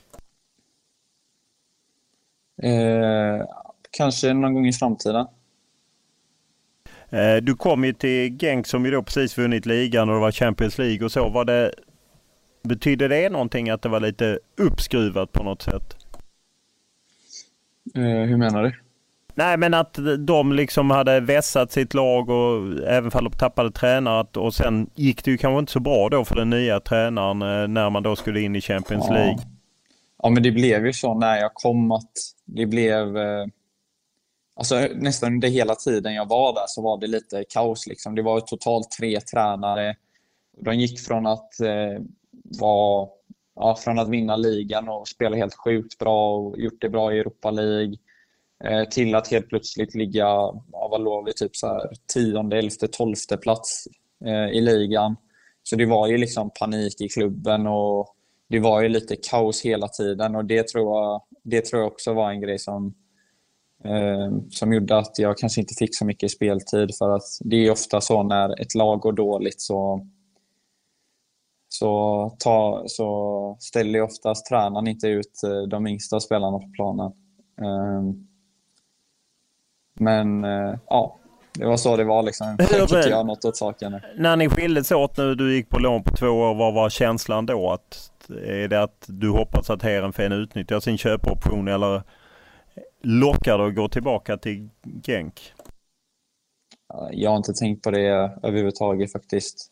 Eh, kanske någon gång i framtiden. Eh, du kom ju till Genk som ju då precis vunnit ligan och det var Champions League och så. Var det, betydde det någonting att det var lite uppskruvat på något sätt? Eh, hur menar du? Nej men att de liksom hade vässat sitt lag och även fall de tappade tränare och sen gick det ju kanske inte så bra då för den nya tränaren eh, när man då skulle in i Champions ja. League. Ja men det blev ju så när jag kom att det blev... Eh, alltså nästan under hela tiden jag var där så var det lite kaos. Liksom. Det var totalt tre tränare. De gick från att var ja, från att vinna ligan och spela helt sjukt bra och gjort det bra i Europa League eh, till att helt plötsligt ligga, ja, vad låg vi, typ så här, tionde, elfte, tolfte plats eh, i ligan. Så det var ju liksom panik i klubben och det var ju lite kaos hela tiden och det tror jag, det tror jag också var en grej som, eh, som gjorde att jag kanske inte fick så mycket speltid för att det är ofta så när ett lag går dåligt så så, ta, så ställer oftast tränaren inte ut eh, de yngsta spelarna på planen. Eh, men eh, ja, det var så det var liksom. Jag fick inte göra något åt saken. När ni skildes åt nu, du gick på lån på två år, vad var känslan då? Att är det att du hoppas att Heerenveen utnyttjar sin köpoption eller lockar du att gå tillbaka till Genk? Jag har inte tänkt på det överhuvudtaget faktiskt.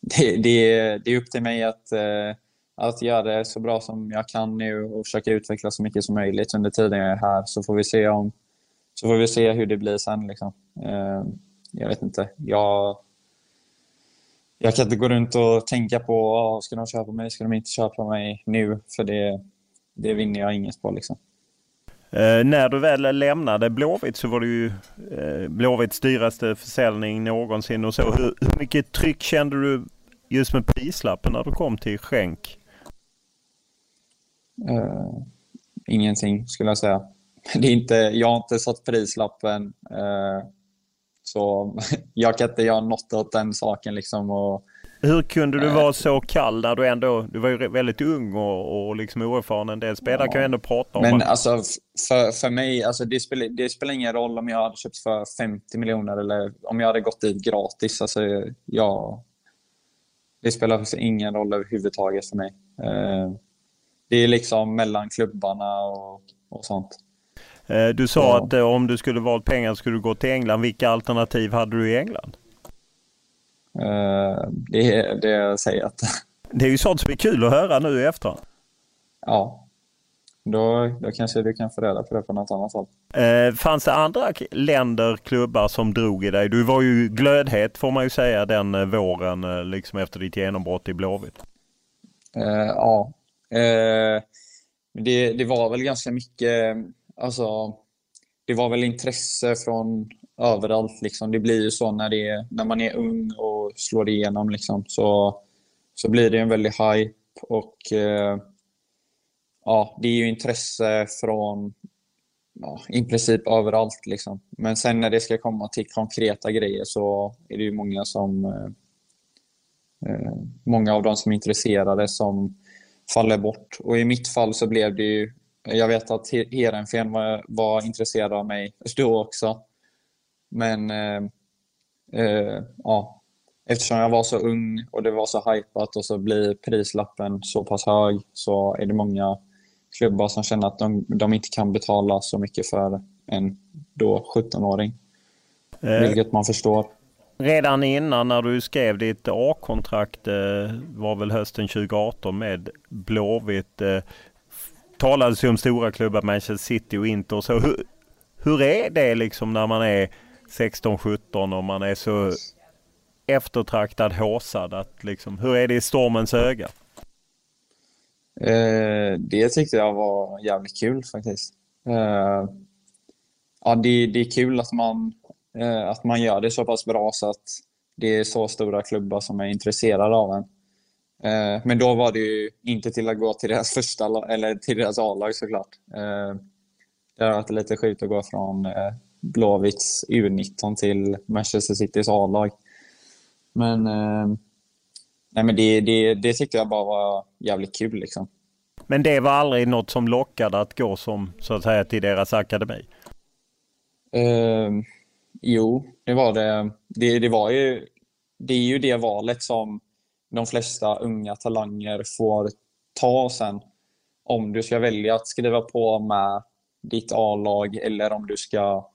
Det, det, det är upp till mig att, eh, att göra det så bra som jag kan nu och försöka utveckla så mycket som möjligt under tiden jag är här så får vi se, om, så får vi se hur det blir sen. Liksom. Eh, jag vet inte. Jag, jag kan inte gå runt och tänka på oh, ska de köpa mig, ska de inte köpa mig nu? För det, det vinner jag inget på. Liksom. Eh, när du väl lämnade Blåvitt så var det ju eh, Blåvitts dyraste försäljning någonsin och så. Hur, hur mycket tryck kände du just med prislappen när du kom till Schenk? Eh, ingenting skulle jag säga. Det är inte, jag har inte satt prislappen. Eh, så jag kan inte göra något åt den saken. Liksom, och, hur kunde du vara så kall när du ändå, du var ju väldigt ung och, och liksom oerfaren. En del spelare ja. kan ju ändå prata om Men alltså för, för mig, alltså det, spelar, det spelar ingen roll om jag hade köpt för 50 miljoner eller om jag hade gått dit gratis. Alltså jag, det spelar ingen roll överhuvudtaget för mig. Eh, det är liksom mellan klubbarna och, och sånt. Eh, du sa ja. att eh, om du skulle valt pengar skulle du gå till England. Vilka alternativ hade du i England? Uh, det, det säger jag inte. Det är ju sånt som är kul att höra nu i efterhand. Ja. Då, då kanske du kan få reda på det på något annat håll. Uh, fanns det andra länder, klubbar som drog i dig? Du var ju glödhet får man ju säga den uh, våren liksom efter ditt genombrott i Blåvitt. ja. det, det var väl ganska mycket, alltså det var väl intresse från överallt. Liksom. Det blir ju så när, det är, när man är ung och slår igenom. Liksom. Så, så blir det en väldig hype. Och, eh, ja, det är ju intresse från ja, i princip överallt. Liksom. Men sen när det ska komma till konkreta grejer så är det ju många som eh, eh många av de som är intresserade som faller bort. Och i mitt fall så blev det ju jag vet att Heerenveen var, var intresserad av mig då också. Men eh, eh, ja, eftersom jag var så ung och det var så hypat och så blir prislappen så pass hög så är det många klubbar som känner att de, de inte kan betala så mycket för en då 17-åring. Eh, vilket man förstår. Redan innan när du skrev ditt A-kontrakt eh, var väl hösten 2018 med Blåvitt. Eh, talades ju om stora klubbar, Manchester City och Inter. Så hur, hur är det liksom när man är 16-17 och man är så eftertraktad, håsad? Att liksom, hur är det i stormens öga? Eh, det tyckte jag var jävligt kul faktiskt. Eh, ja, det, det, är kul att man, eh, att man gör det så pass bra så att det är så stora klubbar som är intresserade av en. Eh, men då var det ju inte till att gå till deras första eller till deras A-lag såklart. Eh, det har varit lite sjukt att gå från eh, Blåvitts U19 till Manchester Citys A-lag. Men, eh, nej, men det, det, det tyckte jag bara var jävligt kul. Liksom. Men det var aldrig något som lockade att gå som, så att säga, till deras akademi? Eh, jo, det var det. det. Det var ju det är ju det valet som de flesta unga talanger får ta sen. Om du ska välja att skriva på med ditt A-lag eller om du ska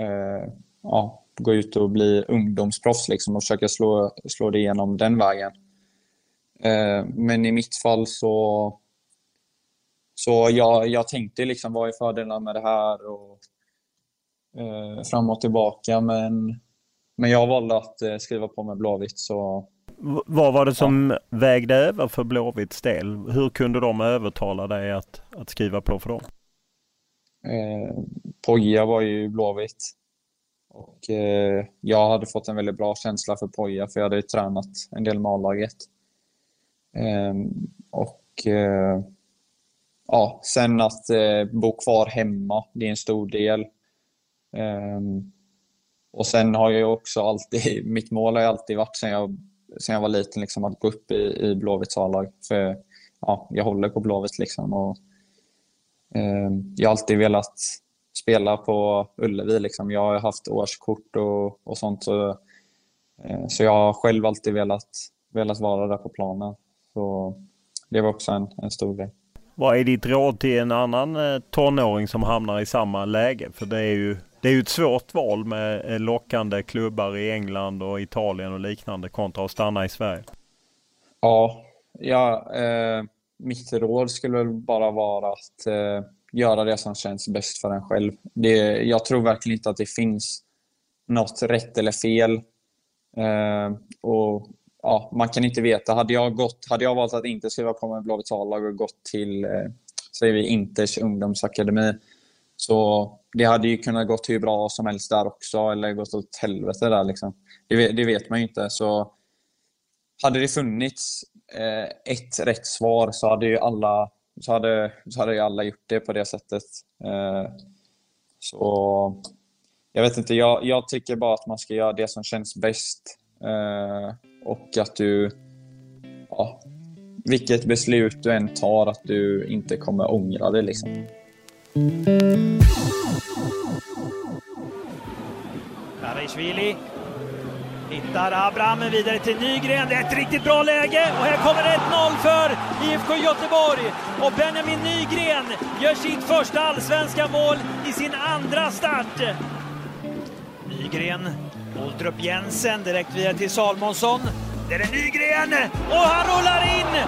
Eh, ja, gå ut och bli ungdomsproffs liksom, och försöka slå, slå det igenom den vägen. Eh, men i mitt fall så, så jag, jag tänkte liksom vad är fördelarna med det här och eh, fram och tillbaka. Men, men jag valde att eh, skriva på med Blåvitt. Så, vad var det som ja. vägde över för Blåvitts del? Hur kunde de övertala dig att, att skriva på för dem? Eh, Poja var ju Blåvitt. Och, eh, jag hade fått en väldigt bra känsla för Poja för jag hade tränat en del med A-laget. Eh, och eh, ja, sen att eh, bo kvar hemma, det är en stor del. Ehm, och sen har jag också alltid, mitt mål har alltid varit sen jag, sen jag var liten liksom, att gå upp i, i Blåvitts A-lag. För ja, jag håller på Blåvitt liksom. Och, jag har alltid velat spela på Ullevi. Liksom. Jag har haft årskort och, och sånt. Så, eh, så jag har själv alltid velat, velat vara där på planen. Så det var också en, en stor grej. Vad är ditt råd till en annan eh, tonåring som hamnar i samma läge? För det är ju det är ju ett svårt val med eh, lockande klubbar i England och Italien och liknande kontra att stanna i Sverige. Ja, ja eh, mitt råd skulle väl bara vara att eh, göra det som känns bäst för en själv. Det, jag tror verkligen inte att det finns något rätt eller fel. Eh, och ja, man kan inte veta. Hade jag, gått, hade jag valt att inte skriva på med Blåvitts A-lag och gått till, eh, säger vi, Inters ungdomsakademi, så det hade ju kunnat gått hur bra som helst där också, eller gått åt helvete där. Liksom. Det, det vet man ju inte. Så hade det funnits Eh, ett rätt svar så hade ju alla, så hade, så hade ju alla gjort det på det sättet. Eh, så jag vet inte, jag, jag tycker bara att man ska göra det som känns bäst. Eh, och att du, ja, vilket beslut du än tar, att du inte kommer ångra det. Liksom. Karajshvili hittar Abraham vidare till Nygren. Det är ett riktigt bra läge och här kommer 1-0 för IFK Göteborg. Och Benjamin Nygren gör sitt första allsvenska mål i sin andra start. Nygren, Oldrup Jensen direkt vidare till Salmonsson. Där är Nygren och han rullar in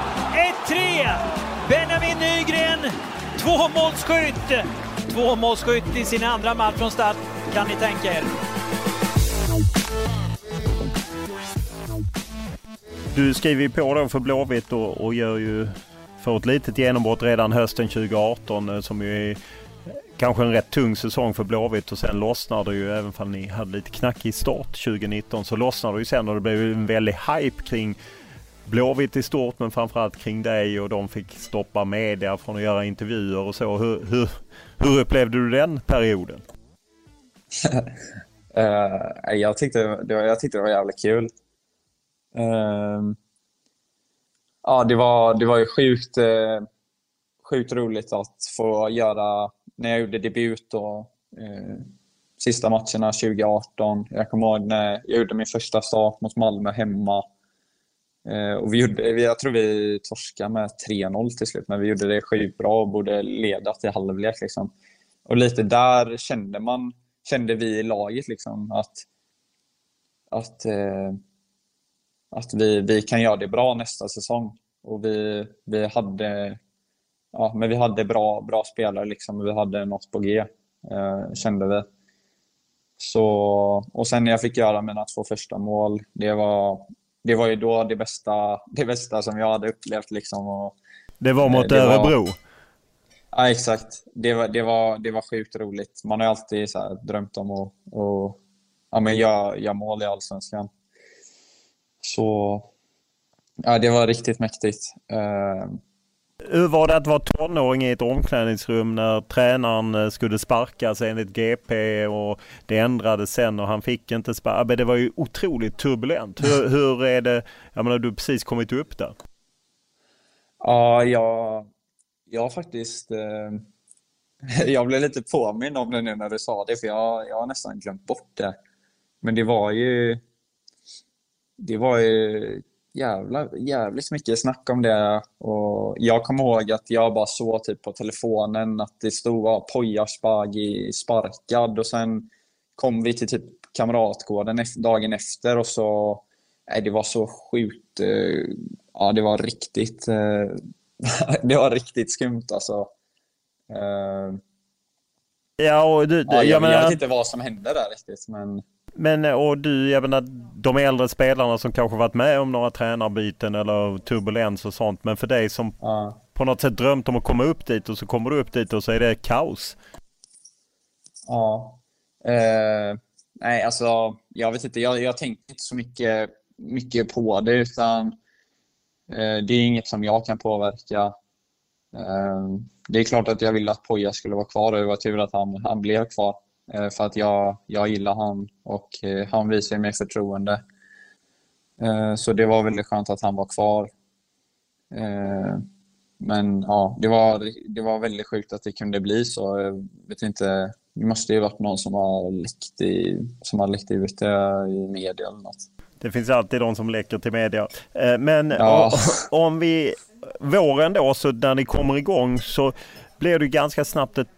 1-3. Benjamin Nygren, tvåmålsskytt. Tvåmålsskytt i sin andra match från start, kan ni tänka er. Du skriver ju på då för Blåvitt och, och gör ju för ett litet genombrott redan hösten 2018 eh, som ju är kanske en rätt tung säsong för Blåvitt och sen lossnar det ju även om ni hade lite knackig start 2019 så lossnar det ju sen och det blev en väldig hype kring Blåvitt i stort men framförallt kring dig och de fick stoppa media från att göra intervjuer och så. Hur, hur, hur upplevde du den perioden? uh, jag, tyckte, det var, jag tyckte det var jävligt kul. Ehm, ja, det var, det var ju sjukt, eh, sjukt roligt att få göra, när jag gjorde debut och eh, sista matcherna 2018. Jag kommer ihåg när jag gjorde min första start mot Malmö hemma. Eh, och vi gjorde, jag tror vi torskade med 3-0 till slut, men vi gjorde det sjukt bra och borde leda till halvlek. Liksom. Och lite där kände man, kände vi i laget liksom att, att att vi, vi kan göra det bra nästa säsong. Och vi, vi hade ja, men vi hade bra, bra spelare liksom. Vi hade något på G, eh, kände vi. Så, och sen när jag fick göra mina två första mål, det var, det var ju då det bästa, det bästa som jag hade upplevt. Liksom. Och, det var mot det Örebro? Var, ja, exakt. Det var, det, var, det var sjukt roligt. Man har ju alltid så drömt om att och, ja, men göra, göra mål i Allsvenskan. Så ja, det var riktigt mäktigt. Uh, hur var det att vara tonåring i ett omklädningsrum när tränaren eh, skulle sparkas enligt GP och det ändrades sen och han fick inte sparka? Det var ju otroligt turbulent. Hur, hur är det? Jag menar, du har precis kommit upp där. Ja, jag, jag faktiskt... Eh, jag blev lite påmind om det nu när du sa det, för jag, jag har nästan glömt bort det. Men det var ju det var ju jävla, jävligt mycket snack om det. Och jag kommer ihåg att jag bara såg typ på telefonen att det stod ja, Poya Spagi sparkad och sen kom vi till typ Kamratgården dagen efter och så... Nej, det var så sjukt. Eh, ja, det var riktigt... Eh, det var riktigt skumt alltså. Eh, ja, och du, ja, jag, jag, menar... jag vet inte vad som hände där riktigt, men... Men och du, jag menar de äldre spelarna som kanske varit med om några tränarbyten eller turbulens och sånt. Men för dig som ja. på något sätt drömt om att komma upp dit och så kommer du upp dit och så är det kaos. Ja. Eh, nej, alltså jag vet inte. Jag, jag tänkte inte så mycket, mycket på det utan eh, det är inget som jag kan påverka. Eh, det är klart att jag ville att Poja skulle vara kvar och det var tur att han, han blev kvar. Eh, för att jag, jag gillar han och eh, han visar mig förtroende. Eh, så det var väldigt skönt att han var kvar. Men ja, det var, det var väldigt sjukt att det kunde bli så. Jag vet inte, det måste ju varit någon som har läckt, i, som har läckt ut det i media eller något. Det finns alltid de som läcker till media. Men ja. om vi, våren då, så när ni kommer igång så blir det ganska snabbt ett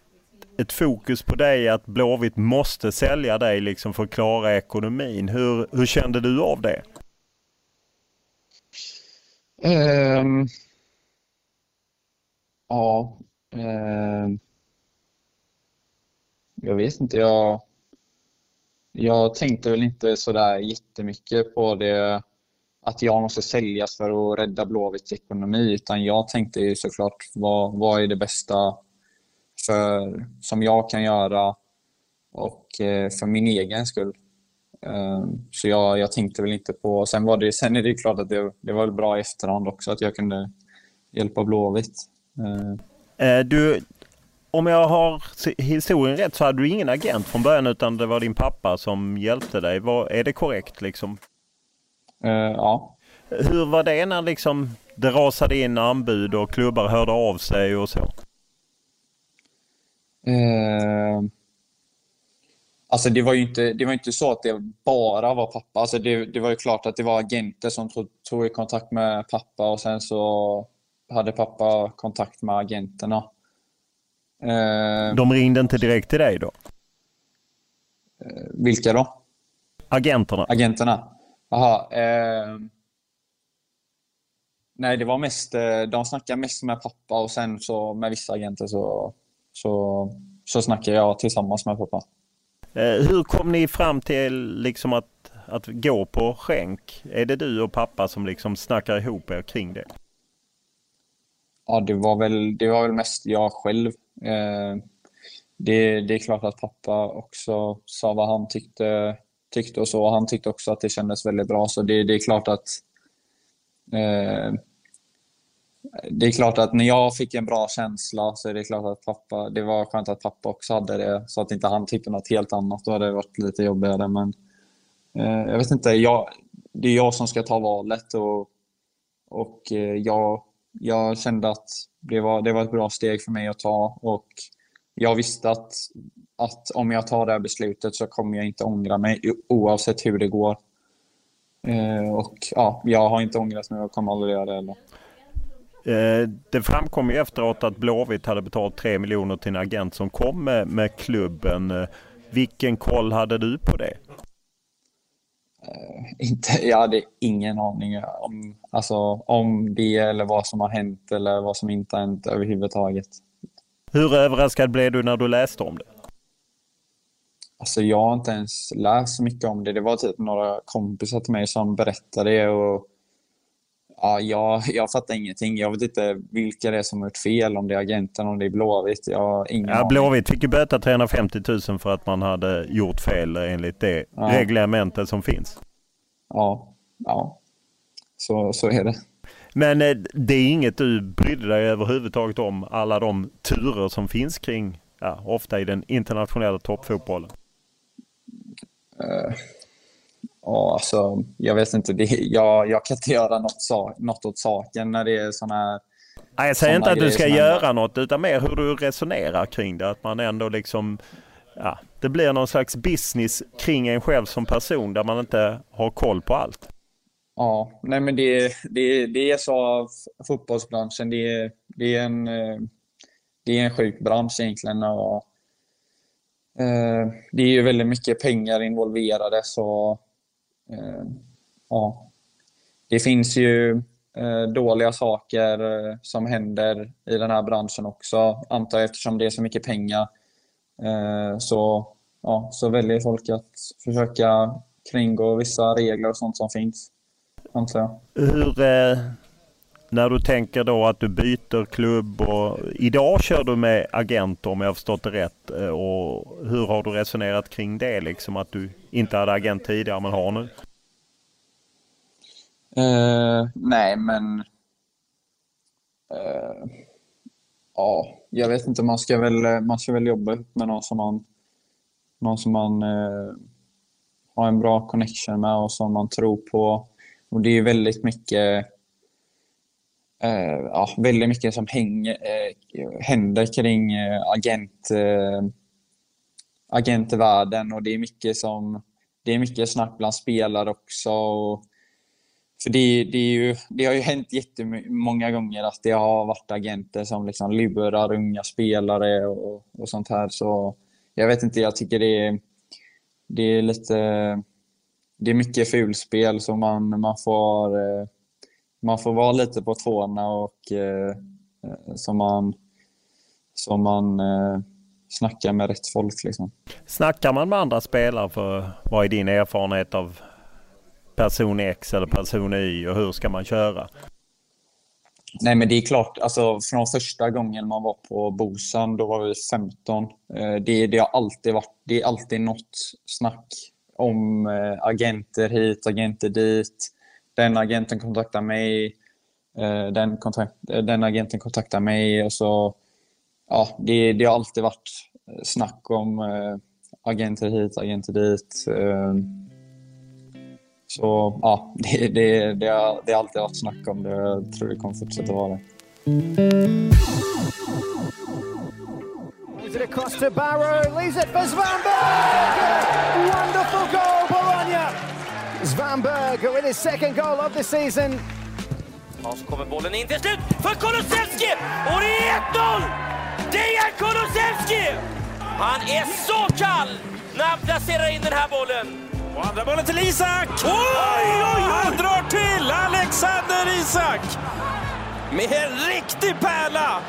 ett fokus på dig att Blåvitt måste sälja dig liksom för att klara ekonomin. Hur, hur kände du av det? Um, ja. Um, jag vet inte. Jag, jag tänkte väl inte sådär jättemycket på det. att jag måste säljas för att rädda Blåvitts ekonomi, utan jag tänkte ju såklart vad, vad är det bästa för, som jag kan göra och eh, för min egen skull. Eh, så jag, jag tänkte väl inte på... Sen, var det, sen är det klart att det, det var bra i efterhand också att jag kunde hjälpa Blåvitt. Eh. Du, om jag har historien rätt så hade du ingen agent från början utan det var din pappa som hjälpte dig. Var, är det korrekt liksom? Uh, ja. Hur var det när liksom det rasade in anbud och klubbar hörde av sig och så? Uh, alltså det var ju inte, det var inte så att det bara var pappa. Alltså det, det var ju klart att det var agenter som tog, tog i kontakt med pappa och sen så hade pappa kontakt med agenterna. Uh, De ringde inte direkt till dig då? vilka då? Agenterna. Agenterna. Jaha. Eh, nej, det var mest, eh, de snackade mest med pappa och sen så med vissa agenter så, så, så snackade jag tillsammans med pappa. Eh, hur kom ni fram till liksom att, att gå på skänk? Är det du och pappa som liksom snackar ihop er kring det? Ja, det var väl, det var väl mest jag själv. Eh, det, det är klart att pappa också sa vad han tyckte tyckte och så. Han tyckte också att det kändes väldigt bra. Så det, det är klart att eh, det är klart att när jag fick en bra känsla så är det klart att pappa, det var skönt att pappa också hade det så att inte han tyckte något helt annat. Då hade det varit lite jobbigare. Men eh, jag vet inte, jag, det är jag som ska ta valet och, och eh, jag, jag kände att det var, det var ett bra steg för mig att ta och jag visste att att om jag tar det här beslutet så kommer jag inte ångra mig oavsett hur det går. Eh, och ja, jag har inte ångrat mig och kommer aldrig göra det heller. Eh, det framkom ju efteråt att Blåvitt hade betalat 3 miljoner till en agent som kom med, med klubben. Eh, vilken koll hade du på det? Uh, inte, jag hade ingen aning om, alltså, om det eller vad som har hänt eller vad som inte har hänt överhuvudtaget. Hur överraskad blev du när du läste om det? Alltså jag har inte ens läst så mycket om det. Det var typ några kompisar till mig som berättade. Och, ja, jag, jag fattar ingenting. Jag vet inte vilka det är som har gjort fel. Om det är agenten, om det är Blåvitt. Jag har ingen ja, Blåvitt fick ju böta 350 000 för att man hade gjort fel enligt det ja. reglementet som finns. Ja, ja. Så, så är det. Men eh, det är inget du brydde dig överhuvudtaget om, alla de turer som finns kring, ja, ofta i den internationella toppfotbollen? Ja, alltså, jag vet inte. Det, jag, jag kan inte göra något, något åt saken när det är sådana här Nej, jag säger inte att du ska göra något utan mer hur du resonerar kring det. Att man ändå liksom, ja, det blir någon slags business kring en själv som person där man inte har koll på allt. Ja, nej men det, det, det är så av fotbollsbranschen. Det, det, är en, eh, det är en sjuk bransch egentligen. Och Eh, det är ju väldigt mycket pengar involverade så Eh, ja. Det finns ju eh, dåliga saker eh, som händer i den här branschen också, antar jag eftersom det är så mycket pengar. Så, ja, så väljer folk att försöka kringgå vissa regler och sånt som finns, antar jag. Hur, när du tänker då att du byter klubb och idag kör du med agent om jag har förstått det rätt. Eh, och hur har du resonerat kring det liksom att du inte hade agent tidigare men har nu? Uh, nej men... Uh, ja, jag vet inte. Man ska väl, man ska väl jobba med någon som man, någon som man uh, har en bra connection med och som man tror på. Och det är väldigt mycket eh, ja, väldigt mycket som häng, eh, händer kring eh, agent, eh, agentvärlden och det är mycket som det är mycket snack bland spelare också. Och, för det, det, är ju, det har ju hänt jättemånga gånger att det har varit agenter som liksom lurar unga spelare och, och sånt här. Så jag vet inte, jag tycker det är, det är lite... Det är mycket fulspel som man, man får eh, man får vara lite på tårna och eh, eh, så man, så man eh, snackar med rätt folk. Liksom. Snackar man med andra spelare? För vad är din erfarenhet av person X eller person Y och hur ska man köra? Nej, men det är klart, alltså från första gången man var på Bosan, då var vi 15. Eh, det, det har alltid varit, det är alltid något snack om eh, agenter hit, agenter dit. Den agenten kontaktar mig, eh, den, kontakt, eh, den agenten kontaktar mig och så, ja, det, det har alltid varit eh, snack om agenter hit, agenter dit. Så ja, det, det, det, har, det har alltid varit snack om det. Jag tror det kommer fortsätta vara det. Leaves it across to Barrow, leaves it for Svanberg! Wonderful goal, Svanberg with his second goal of the season. Och så kommer bollen in till slut för Kulusevski! Och det är 1-0! Dejan Kulusevski! Han är så kall när han placerar in den här bollen. Och andra bollen till Isak! Oj, oj, oj! Han drar till! Alexander Isak! Med en riktig pärla!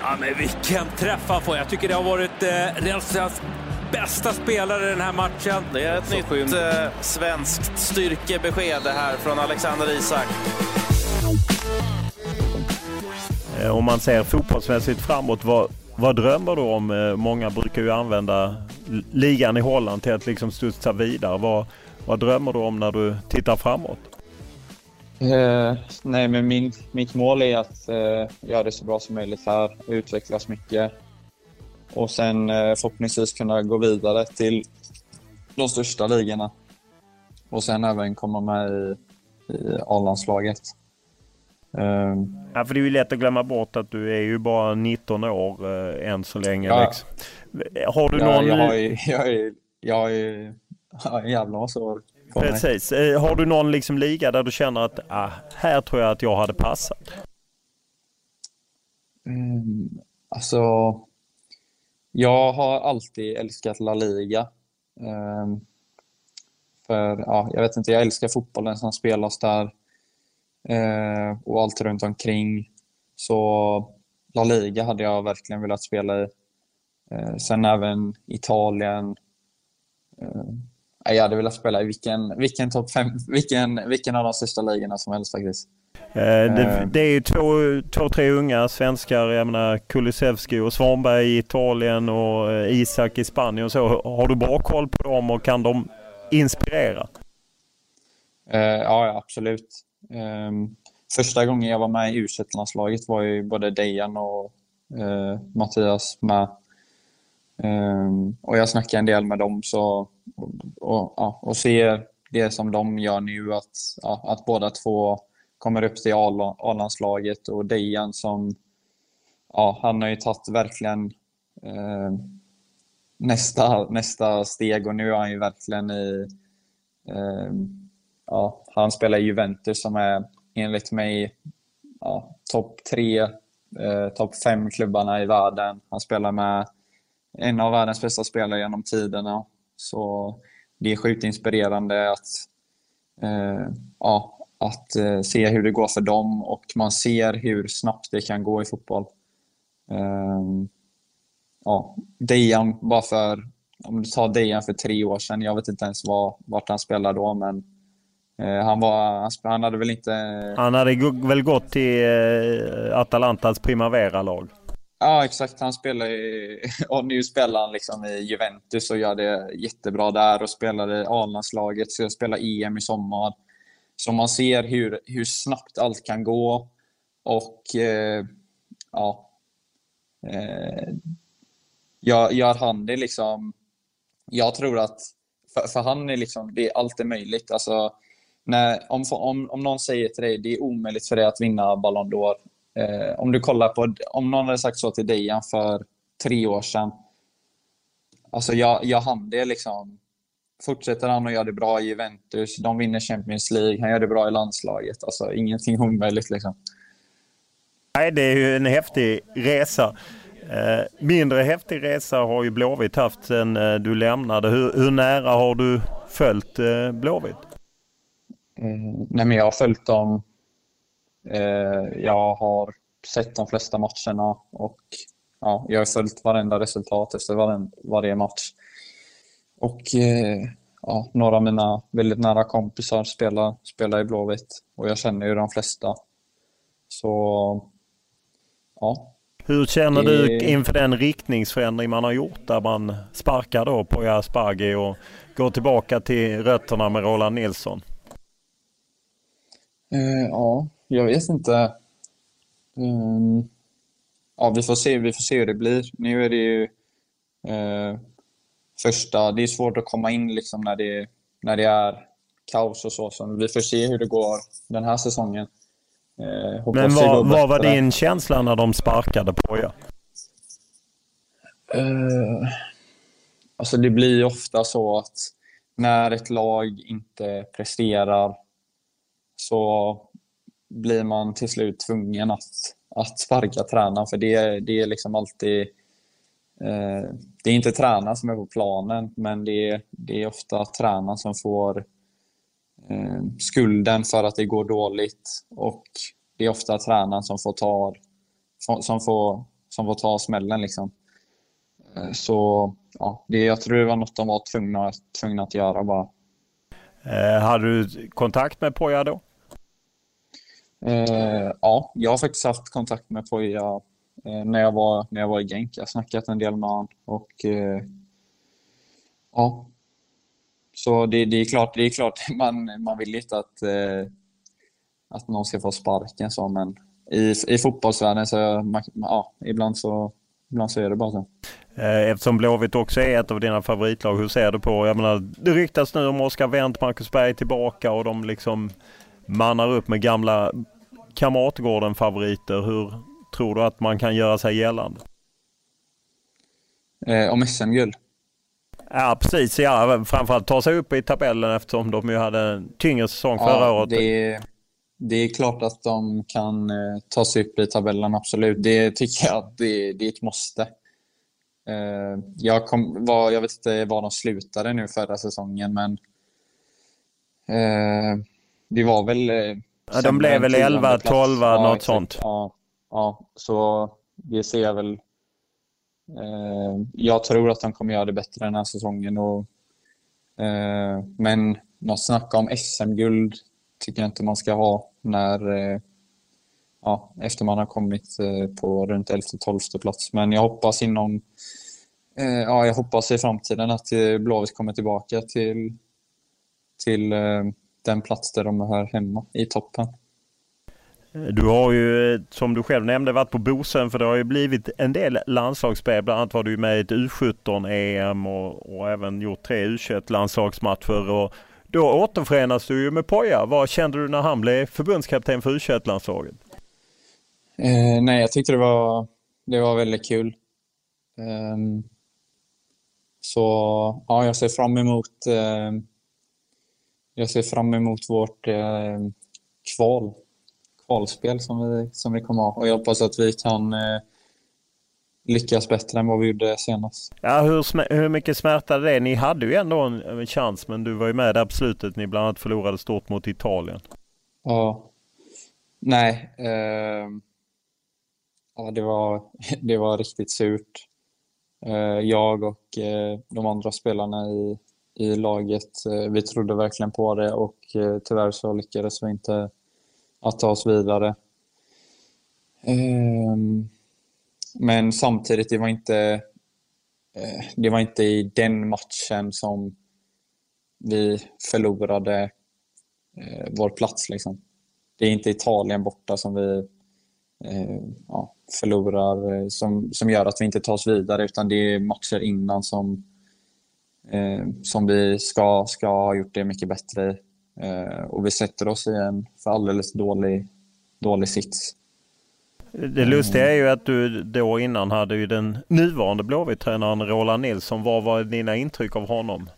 Ja, men vilken träff han får. Jag tycker det har varit eh, bästa spelare i den här matchen. Det är ett Så nytt eh, svenskt styrkebesked här från Alexander Isak. Eh, om man ser fotbollsmässigt framåt, vad, vad drömmer du om? Eh, många brukar ju använda ligan i Holland till att liksom studsa vidare. Vad, vad drömmer du om när du tittar framåt? Eh, nej, men min, mitt mål är att eh, göra det så bra som möjligt här, utvecklas mycket och sen eh, förhoppningsvis kunna gå vidare till de största ligorna. Och sen även komma med i, i A-landslaget. Um, ja, för det är ju lätt att glömma bort att du är ju bara 19 år äh, än så länge. Ja. Har du ja, någon... Jag har ju, jag är, jag är, jag är jävla massa år Precis. Mig. Eh, har du någon liksom liga där du känner att ah, här tror jag att jag hade passat? Mm, alltså, jag har alltid älskat La Liga. Ehm, för, ja, jag vet inte, jag älskar fotbollen som spelas där eh, och allt runt omkring. Så La Liga hade jag verkligen velat spela i. Eh, sen även Italien. Ehm, jag hade velat spela i vilken, vilken topp fem, vilken, vilken av de största ligorna som helst faktiskt. Eh, det, eh. det, är ju två, två, tre unga svenskar. Jag menar Kulusevski och Svanberg i Italien och eh, Isak i Spanien och så. Har du bra koll på dem och kan de inspirera? Ja, absolut. Um, första gången jag var med i u landslaget var ju både Dejan och Mattias med. Um, och jag snackar en del med dem så, och, och, ja, och ser det som de gör nu, att, ja, att båda två kommer upp till A-landslaget och Dejan som, ja, han har ju tagit verkligen eh, nästa, nästa steg och nu är han ju verkligen i, eh, ja, han spelar i Juventus som är enligt mig ja, topp tre, eh, topp fem klubbarna i världen. Han spelar med en av världens bästa spelare genom tiderna. Så det är sjukt inspirerande att, eh, ja, att eh, se hur det går för dem och man ser hur snabbt det kan gå i fotboll. Eh, ja, Dejan, bara för, om du tar Dejan för tre år sedan, jag vet inte ens var, vart han spelade då, men Eh, han, var, han hade väl inte... Han hade väl gått till eh, Atalantas Primavera-lag? Ja, exakt. Han spelar i, och nu spelar han liksom i Juventus och gör det jättebra där och spelar i A-landslaget, ska spela EM i sommar. Så man ser hur, hur snabbt allt kan gå och eh, ja, eh, gör, gör han det liksom... Jag tror att för, för han är liksom, det, allt är möjligt. Alltså, när, om, om, om någon säger till dig det är omöjligt för dig att vinna Ballon d'Or. Eh, om du kollar på, om någon hade sagt så till dig för tre år sedan. Alltså jag, jag hann det liksom. Fortsätter han att göra det bra i Juventus, de vinner Champions League, han gör det bra i landslaget. Alltså ingenting omöjligt liksom. Nej, det är ju en häftig resa. Eh, mindre häftig resa har ju Blåvitt haft sedan eh, du lämnade. Hur, hur nära har du följt eh, Blåvitt? Mm, nej, men jag har följt dem. Eh, jag har sett de flesta matcherna och ja, jag har följt varenda resultat efter varje, varje match. Och eh, ja, några av mina väldigt nära kompisar spelar, spelar i Blåvitt och jag känner ju de flesta. Så ja. Hur känner du inför den riktningsförändring man har gjort där man sparkar då på Aspargi och går tillbaka till rötterna med Roland Nilsson? Uh, ja, jag vet inte. Um, ja, vi får, se, vi får se hur det blir. Nu är det ju uh, första... Det är svårt att komma in liksom när, det, när det är kaos och så. så vi får se hur det går den här säsongen. Uh, Men vad, vad var din känsla när de sparkade på er? Uh, alltså det blir ofta så att när ett lag inte presterar så blir man till slut tvungen att, att sparka tränaren för det, det är liksom alltid eh, det är inte tränaren som är på planen men det är, det är ofta tränaren som får eh, skulden för att det går dåligt och det är ofta tränaren som får ta, som får, som får ta smällen. Liksom. Eh, så ja, det, jag tror det var något de var tvungna, tvungna att göra bara. Eh, hade du kontakt med Poja då? Eh, ja, jag har faktiskt haft kontakt med Poja eh, när, jag var, när jag var i Genk. Jag har snackat en del med honom. Och, eh, ja. Så det, det, är klart, det är klart man, man vill inte att, eh, att någon ska få sparken så, men i, i fotbollsvärlden så ja, ibland så Ibland så är det bara så. Eh, eftersom Blåvitt också är ett av dina favoritlag, hur ser du på, jag menar, det ryktas nu om Oskar Wendt, Marcus Berg tillbaka och de liksom mannar upp med gamla Kamratgården-favoriter. Hur tror du att man kan göra sig gällande? Eh, om SM-guld? Ja precis, ja, framförallt ta sig upp i tabellen eftersom de ju hade en tyngre säsong förra ja, året. Det är, det är klart att de kan eh, ta sig upp i tabellen, absolut. Det tycker jag att det, det är ett måste. Eh, jag, kom, var, jag vet inte var de slutade nu förra säsongen, men eh, det var väl... Eh, ja, de blev väl 11, 12, ja, något exakt. sånt. Ja, ja, så det ser jag väl. Eh, jag tror att de kommer göra det bättre den här säsongen. Och, eh, men något snack om SM-guld tycker jag inte man ska ha när eh, ja, efter man har kommit eh, på runt 11-12 plats. Men jag hoppas inom eh, ja, jag hoppas i framtiden att Blåvitt kommer tillbaka till, till den plats där de är hemma, i toppen. Du har ju, som du själv nämnde, varit på Bosön för det har ju blivit en del landslagsspel. Bland annat var du med i ett U17-EM och, och, även gjort tre U21-landslagsmatcher. Och då återförenas du ju med Poja. Vad kände du när han blev förbundskapten för U21-landslaget? Eh, nej, jag tyckte det var, det var väldigt kul. Um, så ja, jag ser fram emot eh, jag ser fram emot vårt eh, kval, kvalspel som vi, som vi kommer ha och jag hoppas att vi kan eh, lyckas bättre än vad vi gjorde senast. Ja, hur, hur mycket smärtade det? Ni hade ju ändå en, en chans men du var ju med där på slutet. Ni bland annat förlorade stort mot Italien. Ja. Nej. Eh, ja, det var, det var riktigt surt. Eh, jag och eh, de andra spelarna i, i laget, eh, vi trodde verkligen på det och eh, tyvärr så lyckades vi inte att ta oss vidare. Ehm, men samtidigt, det var inte, eh, det var inte i den matchen som vi förlorade vår plats. Liksom. Det är inte Italien borta som vi ja, förlorar, som, som gör att vi inte tar oss vidare, utan det är matcher innan som, som vi ska, ska ha gjort det mycket bättre i. och vi sätter oss i en för alldeles dålig, dålig sits. Det lustiga är ju att du då innan hade ju den nuvarande Blåvitt-tränaren Roland Nilsson. Vad var dina intryck av honom?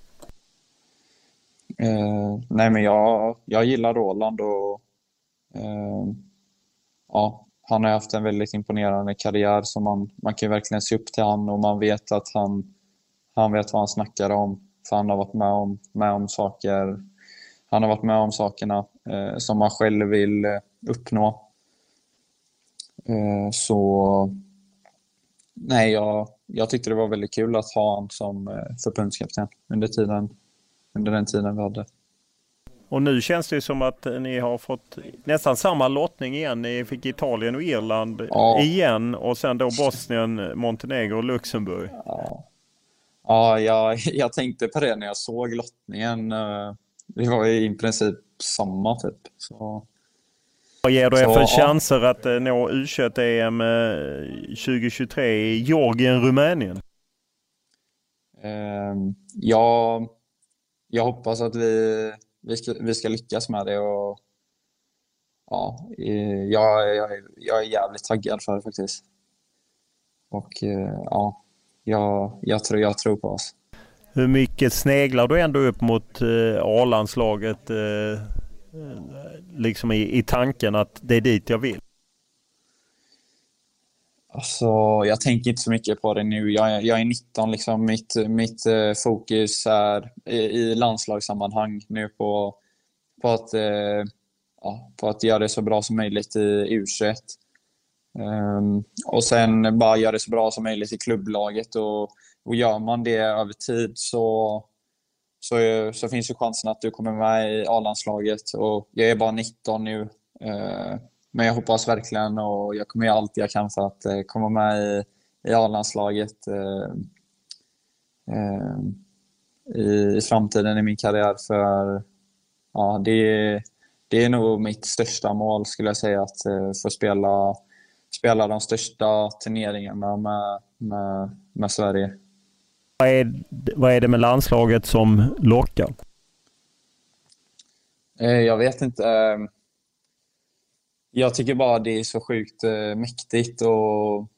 Eh, nej men jag, jag gillar Roland och eh, ja, han har haft en väldigt imponerande karriär så man, man kan verkligen se upp till honom och man vet att han, han vet vad han snackar om. För han har varit med om, med om saker han har varit med om sakerna eh, som man själv vill eh, uppnå. Eh, så nej, jag, jag tyckte det var väldigt kul att ha honom som eh, förbundskapten under tiden under den tiden vi hade. Och nu känns det som att ni har fått nästan samma lottning igen. Ni fick Italien och Irland ja. igen och sen då Bosnien, Montenegro och Luxemburg. Ja, ja jag, jag tänkte på det när jag såg lottningen. Eh, det var i princip samma typ. Så... Vad ger du er för chanser att eh, nå U21-EM 2023 eh, i Georgien, Rumänien? Ehm, ja, jag hoppas att vi, vi, ska, vi ska lyckas med det. Och, ja, jag, jag, jag är jävligt taggad för det faktiskt. Och eh, ja, jag, jag, tror, jag tror på oss. Hur mycket sneglar du ändå upp mot A-landslaget liksom i, i tanken att det är dit jag vill? Alltså, jag tänker inte så mycket på det nu. Jag, jag är 19. Liksom. Mitt, mitt eh, fokus är i, i landslagssammanhang nu på, på, att, eh, ja, på att göra det så bra som möjligt i U21. Um, och sen bara göra det så bra som möjligt i klubblaget. Och, och gör man det över tid så, så, så finns ju chansen att du kommer med i A-landslaget. Och jag är bara 19 nu. Uh, men jag hoppas verkligen och jag kommer göra allt jag kan för att uh, komma med i, i A-landslaget uh, i, i framtiden i min karriär. För ja, det, det är nog mitt största mål skulle jag säga, att få spela, spela de största turneringarna med, med, med Sverige. Vad är, vad är det med landslaget som lockar? Eh, jag vet inte. Eh, jag tycker bara det är så sjukt eh, mäktigt och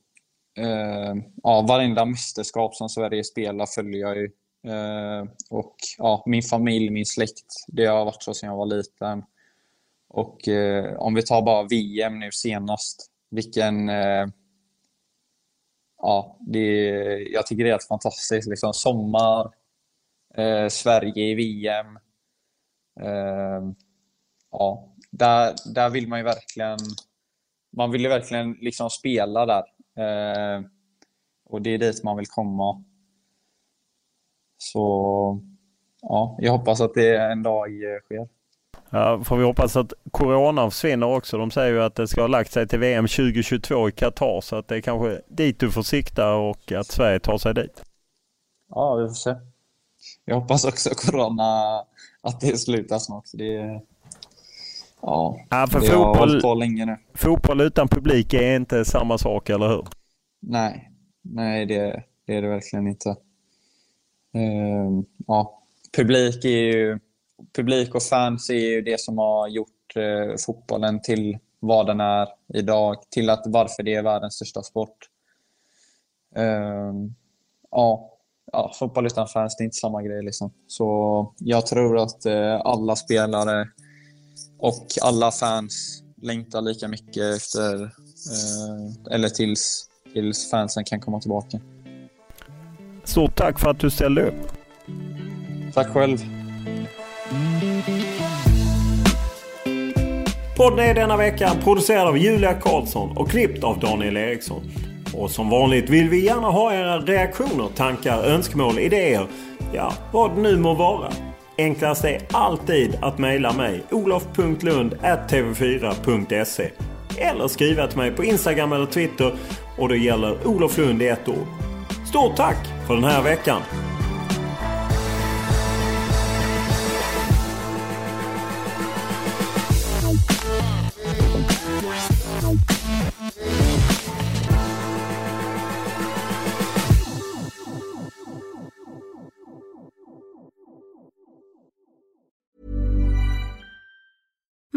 ja, varenda mästerskap som Sverige spelar följer jag ju. Och ja, min familj, min släkt, det har varit så sedan jag var liten. Och om vi tar bara VM nu senast, vilken eh, ja, det, jag tycker det är helt fantastiskt. Liksom, sommar, eh, Sverige i VM. Eh, ja, där, där vill man ju verkligen man vill ju verkligen liksom spela där. Eh, och det är dit man vill komma. Så ja, jag hoppas att det en dag sker. Ja, får vi hoppas att Corona försvinner också. De säger ju att det ska ha lagt sig till VM 2022 i Qatar så att det är kanske dit du får sikta och att Sverige tar sig dit. Ja, vi får se. Jag hoppas också Corona, att det slutar snart. Det, ja, ja, för det fotboll, har länge nu. Fotboll utan publik är inte samma sak, eller hur? Nej, nej det, det är det verkligen inte. Uh, ja, publik är ju publik och fans är ju det som har gjort eh, fotbollen till vad den är idag, till att varför det är världens största sport. Uh, ja, ja, fotboll utan fans, det är inte samma grej. Liksom. Så jag tror att eh, alla spelare och alla fans längtar lika mycket efter, eh, eller tills, tills fansen kan komma tillbaka. Stort tack för att du ställde upp. Tack själv. Podden är denna vecka producerad av Julia Karlsson och klippt av Daniel Eriksson. Och som vanligt vill vi gärna ha era reaktioner, tankar, önskemål, idéer. Ja, vad det nu må vara. Enklast är alltid att mejla mig olof.lund.tv4.se Eller skriva till mig på Instagram eller Twitter och det gäller Olof Lund i ett ord. Stort tack för den här veckan!